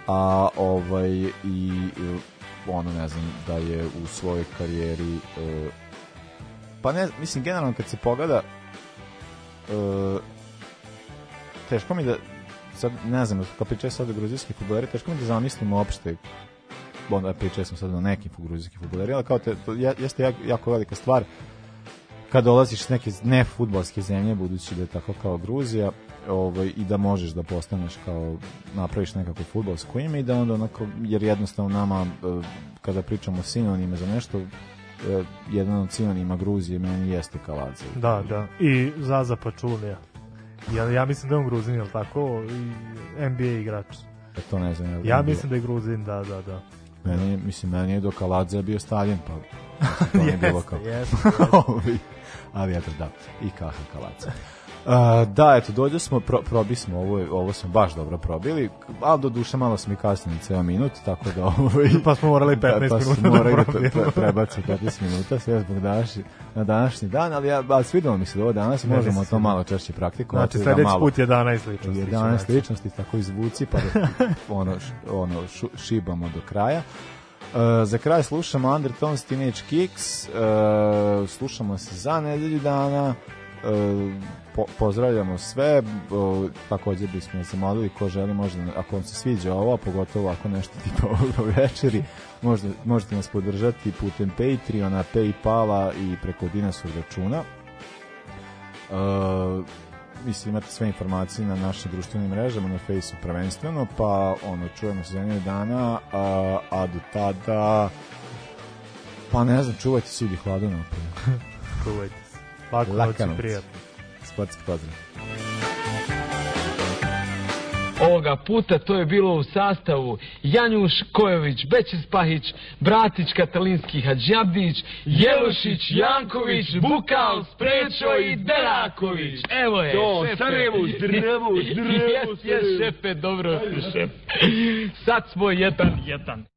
a ovaj, i e, ono, ne znam, da je u svojoj karijeri, e, pa ne, mislim, generalno kad se pogleda, e, teško mi da sad ne znam, kad pričaju sad o gruzijski futboleri, teško mi da zamislimo uopšte onda pričao sam sad o nekim gruzijskim futbolerima, ali kao te, to jeste jako, jako velika stvar kad dolaziš s neke ne futbolske zemlje, budući da je tako kao Gruzija, ovaj, i da možeš da postaneš kao, napraviš nekako futbolsko ime i da onda onako, jer jednostavno nama, e, kada pričamo sinonime za nešto, e, jedan od sinonima Gruzije meni jeste Kavadze. Da, da, i Zaza Pačulija. Ja, ja mislim da je on Gruzin, je li tako? I NBA igrač. Pa to ne znam. Ja, ja mislim da je Gruzin, da, da, da. Meni, mislim, meni je do Kaladze bio Stalin, pa <laughs> to je bilo kao... Jeste, jeste. <laughs> Ali eto, da, i Kaha Kaladze. A, da, eto, dođe smo, pro, probi smo, ovo, ovo smo baš dobro probili, ali do duše malo smo i kasnili ceo minut, tako da... <laughs> ovo ovaj, pa smo morali 15 da, pa minuta da morali da, probijemo. da pre, prebaci 15 minuta, sve zbog današnji, na današnji dan, ali ja, ba, svidalo mi se da ovo danas, možemo to malo češće praktikovati. Znači, da sledeći put 11 ličnosti. 11 znači. ličnosti, tako izvuci, pa da, <laughs> ono, ono šu, šibamo do kraja. Uh, za kraj slušamo Undertones Teenage Kicks, uh, slušamo se za nedelju dana, po, pozdravljamo sve o, takođe bismo se molili ko želi možda ako vam se sviđa ovo pogotovo ako nešto tipa ovog <laughs> večeri možda, možete nas podržati putem Patreona, Paypala i preko Dinasov računa e, mislim imate sve informacije na našim društvenim mrežama na Facebooku prvenstveno pa ono čujemo se za dana a, a do tada pa ne znam čuvajte se ljudi hladno <laughs> <laughs> čuvajte Lako Laka noć. Prijatno. Sportski pozdrav. Ovoga puta to je bilo u sastavu Janjuš Kojović, Bećis Pahić, Bratić Katalinski Hadžabdić, Jelušić, Janković, Bukal, Sprečo i Deraković. Evo je, to, šefe. Sarajevo, Sarajevo, Sarajevo. <laughs> Jes, jes, šefe, dobro, šefe. Sad smo jedan, jedan.